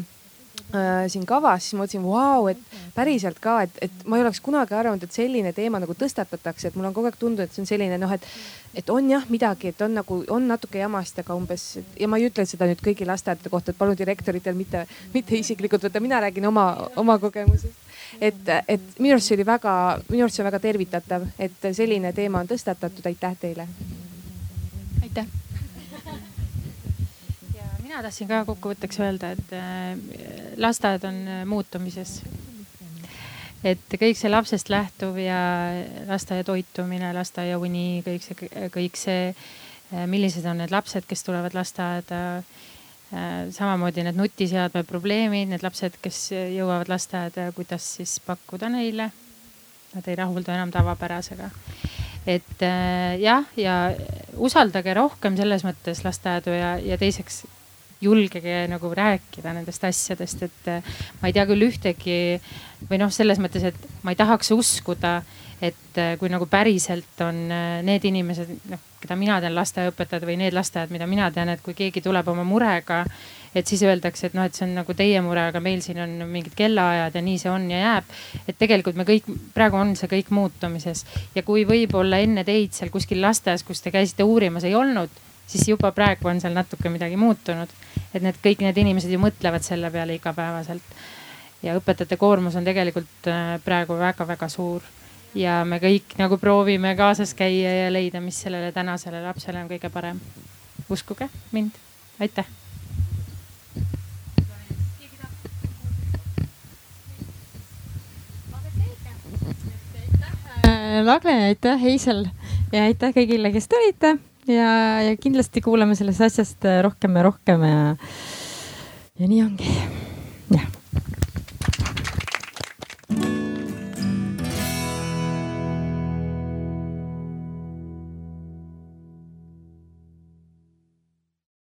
[SPEAKER 1] äh, siin kavas, siis ma mõtlesin, vau, et päriselt ka, et, et ma ei oleks kunagi arvanud, et selline teema nagu tõstatatakse, et mulle on kogu aeg tundunud, et see on selline noh, et, et on jah midagi, et on nagu, on natuke jamast, aga umbes ja ma ei ütle seda nüüd kõigi lasteaedade kohta, et palun direktoritel mitte, mitte isiklikult võtta, mina räägin oma, oma kogemusest et, et minu arust see oli väga, minu arust see on väga tervitatav, et selline teema on tõstatatud, aitäh teile.
[SPEAKER 12] aitäh
[SPEAKER 5] mina tahtsin ka kokkuvõtteks öelda, et äh, lasteaed on äh, muutumises. et kõik see lapsest lähtuv ja lasteaia toitumine, lasteaia uni, kõik see, kõik see, äh, millised on need lapsed, kes tulevad lasteaeda. samamoodi need nutiseadme probleemid, need lapsed, kes jõuavad lasteaeda, kuidas siis pakkuda neile. Nad ei rahuldu enam tavapärasega et jah, ja usaldage rohkem selles mõttes lasteaedu ja, ja teiseks julgege nagu rääkida nendest asjadest, et äh, ma ei tea küll ühtegi või noh, selles mõttes, et ma ei tahaks uskuda, et äh, kui nagu päriselt on äh, need inimesed, noh, keda mina tean, lasteaiaõpetajad või need lasteaiad, mida mina tean, et kui keegi tuleb oma murega, et siis öeldakse, et noh, et see on nagu teie mure, aga meil siin on mingid kellaajad ja nii see on ja jääb. et tegelikult me kõik, praegu on see kõik muutumises ja kui võib-olla enne teid seal kuskil lasteaias, kus te käisite uurimas, ei olnud siis juba praegu on seal natuke midagi muutunud. et need kõik need inimesed ju mõtlevad selle peale igapäevaselt. ja õpetajate koormus on tegelikult äh, praegu väga-väga suur ja me kõik nagu proovime kaasas käia ja leida, mis sellele tänasele lapsele on kõige parem. uskuge mind, aitäh.
[SPEAKER 2] Lagle, aitäh, Heisel ja aitäh kõigile, kes tulite ja, ja kindlasti kuuleme sellest asjast rohkem ja rohkem ja, ja nii ongi, jah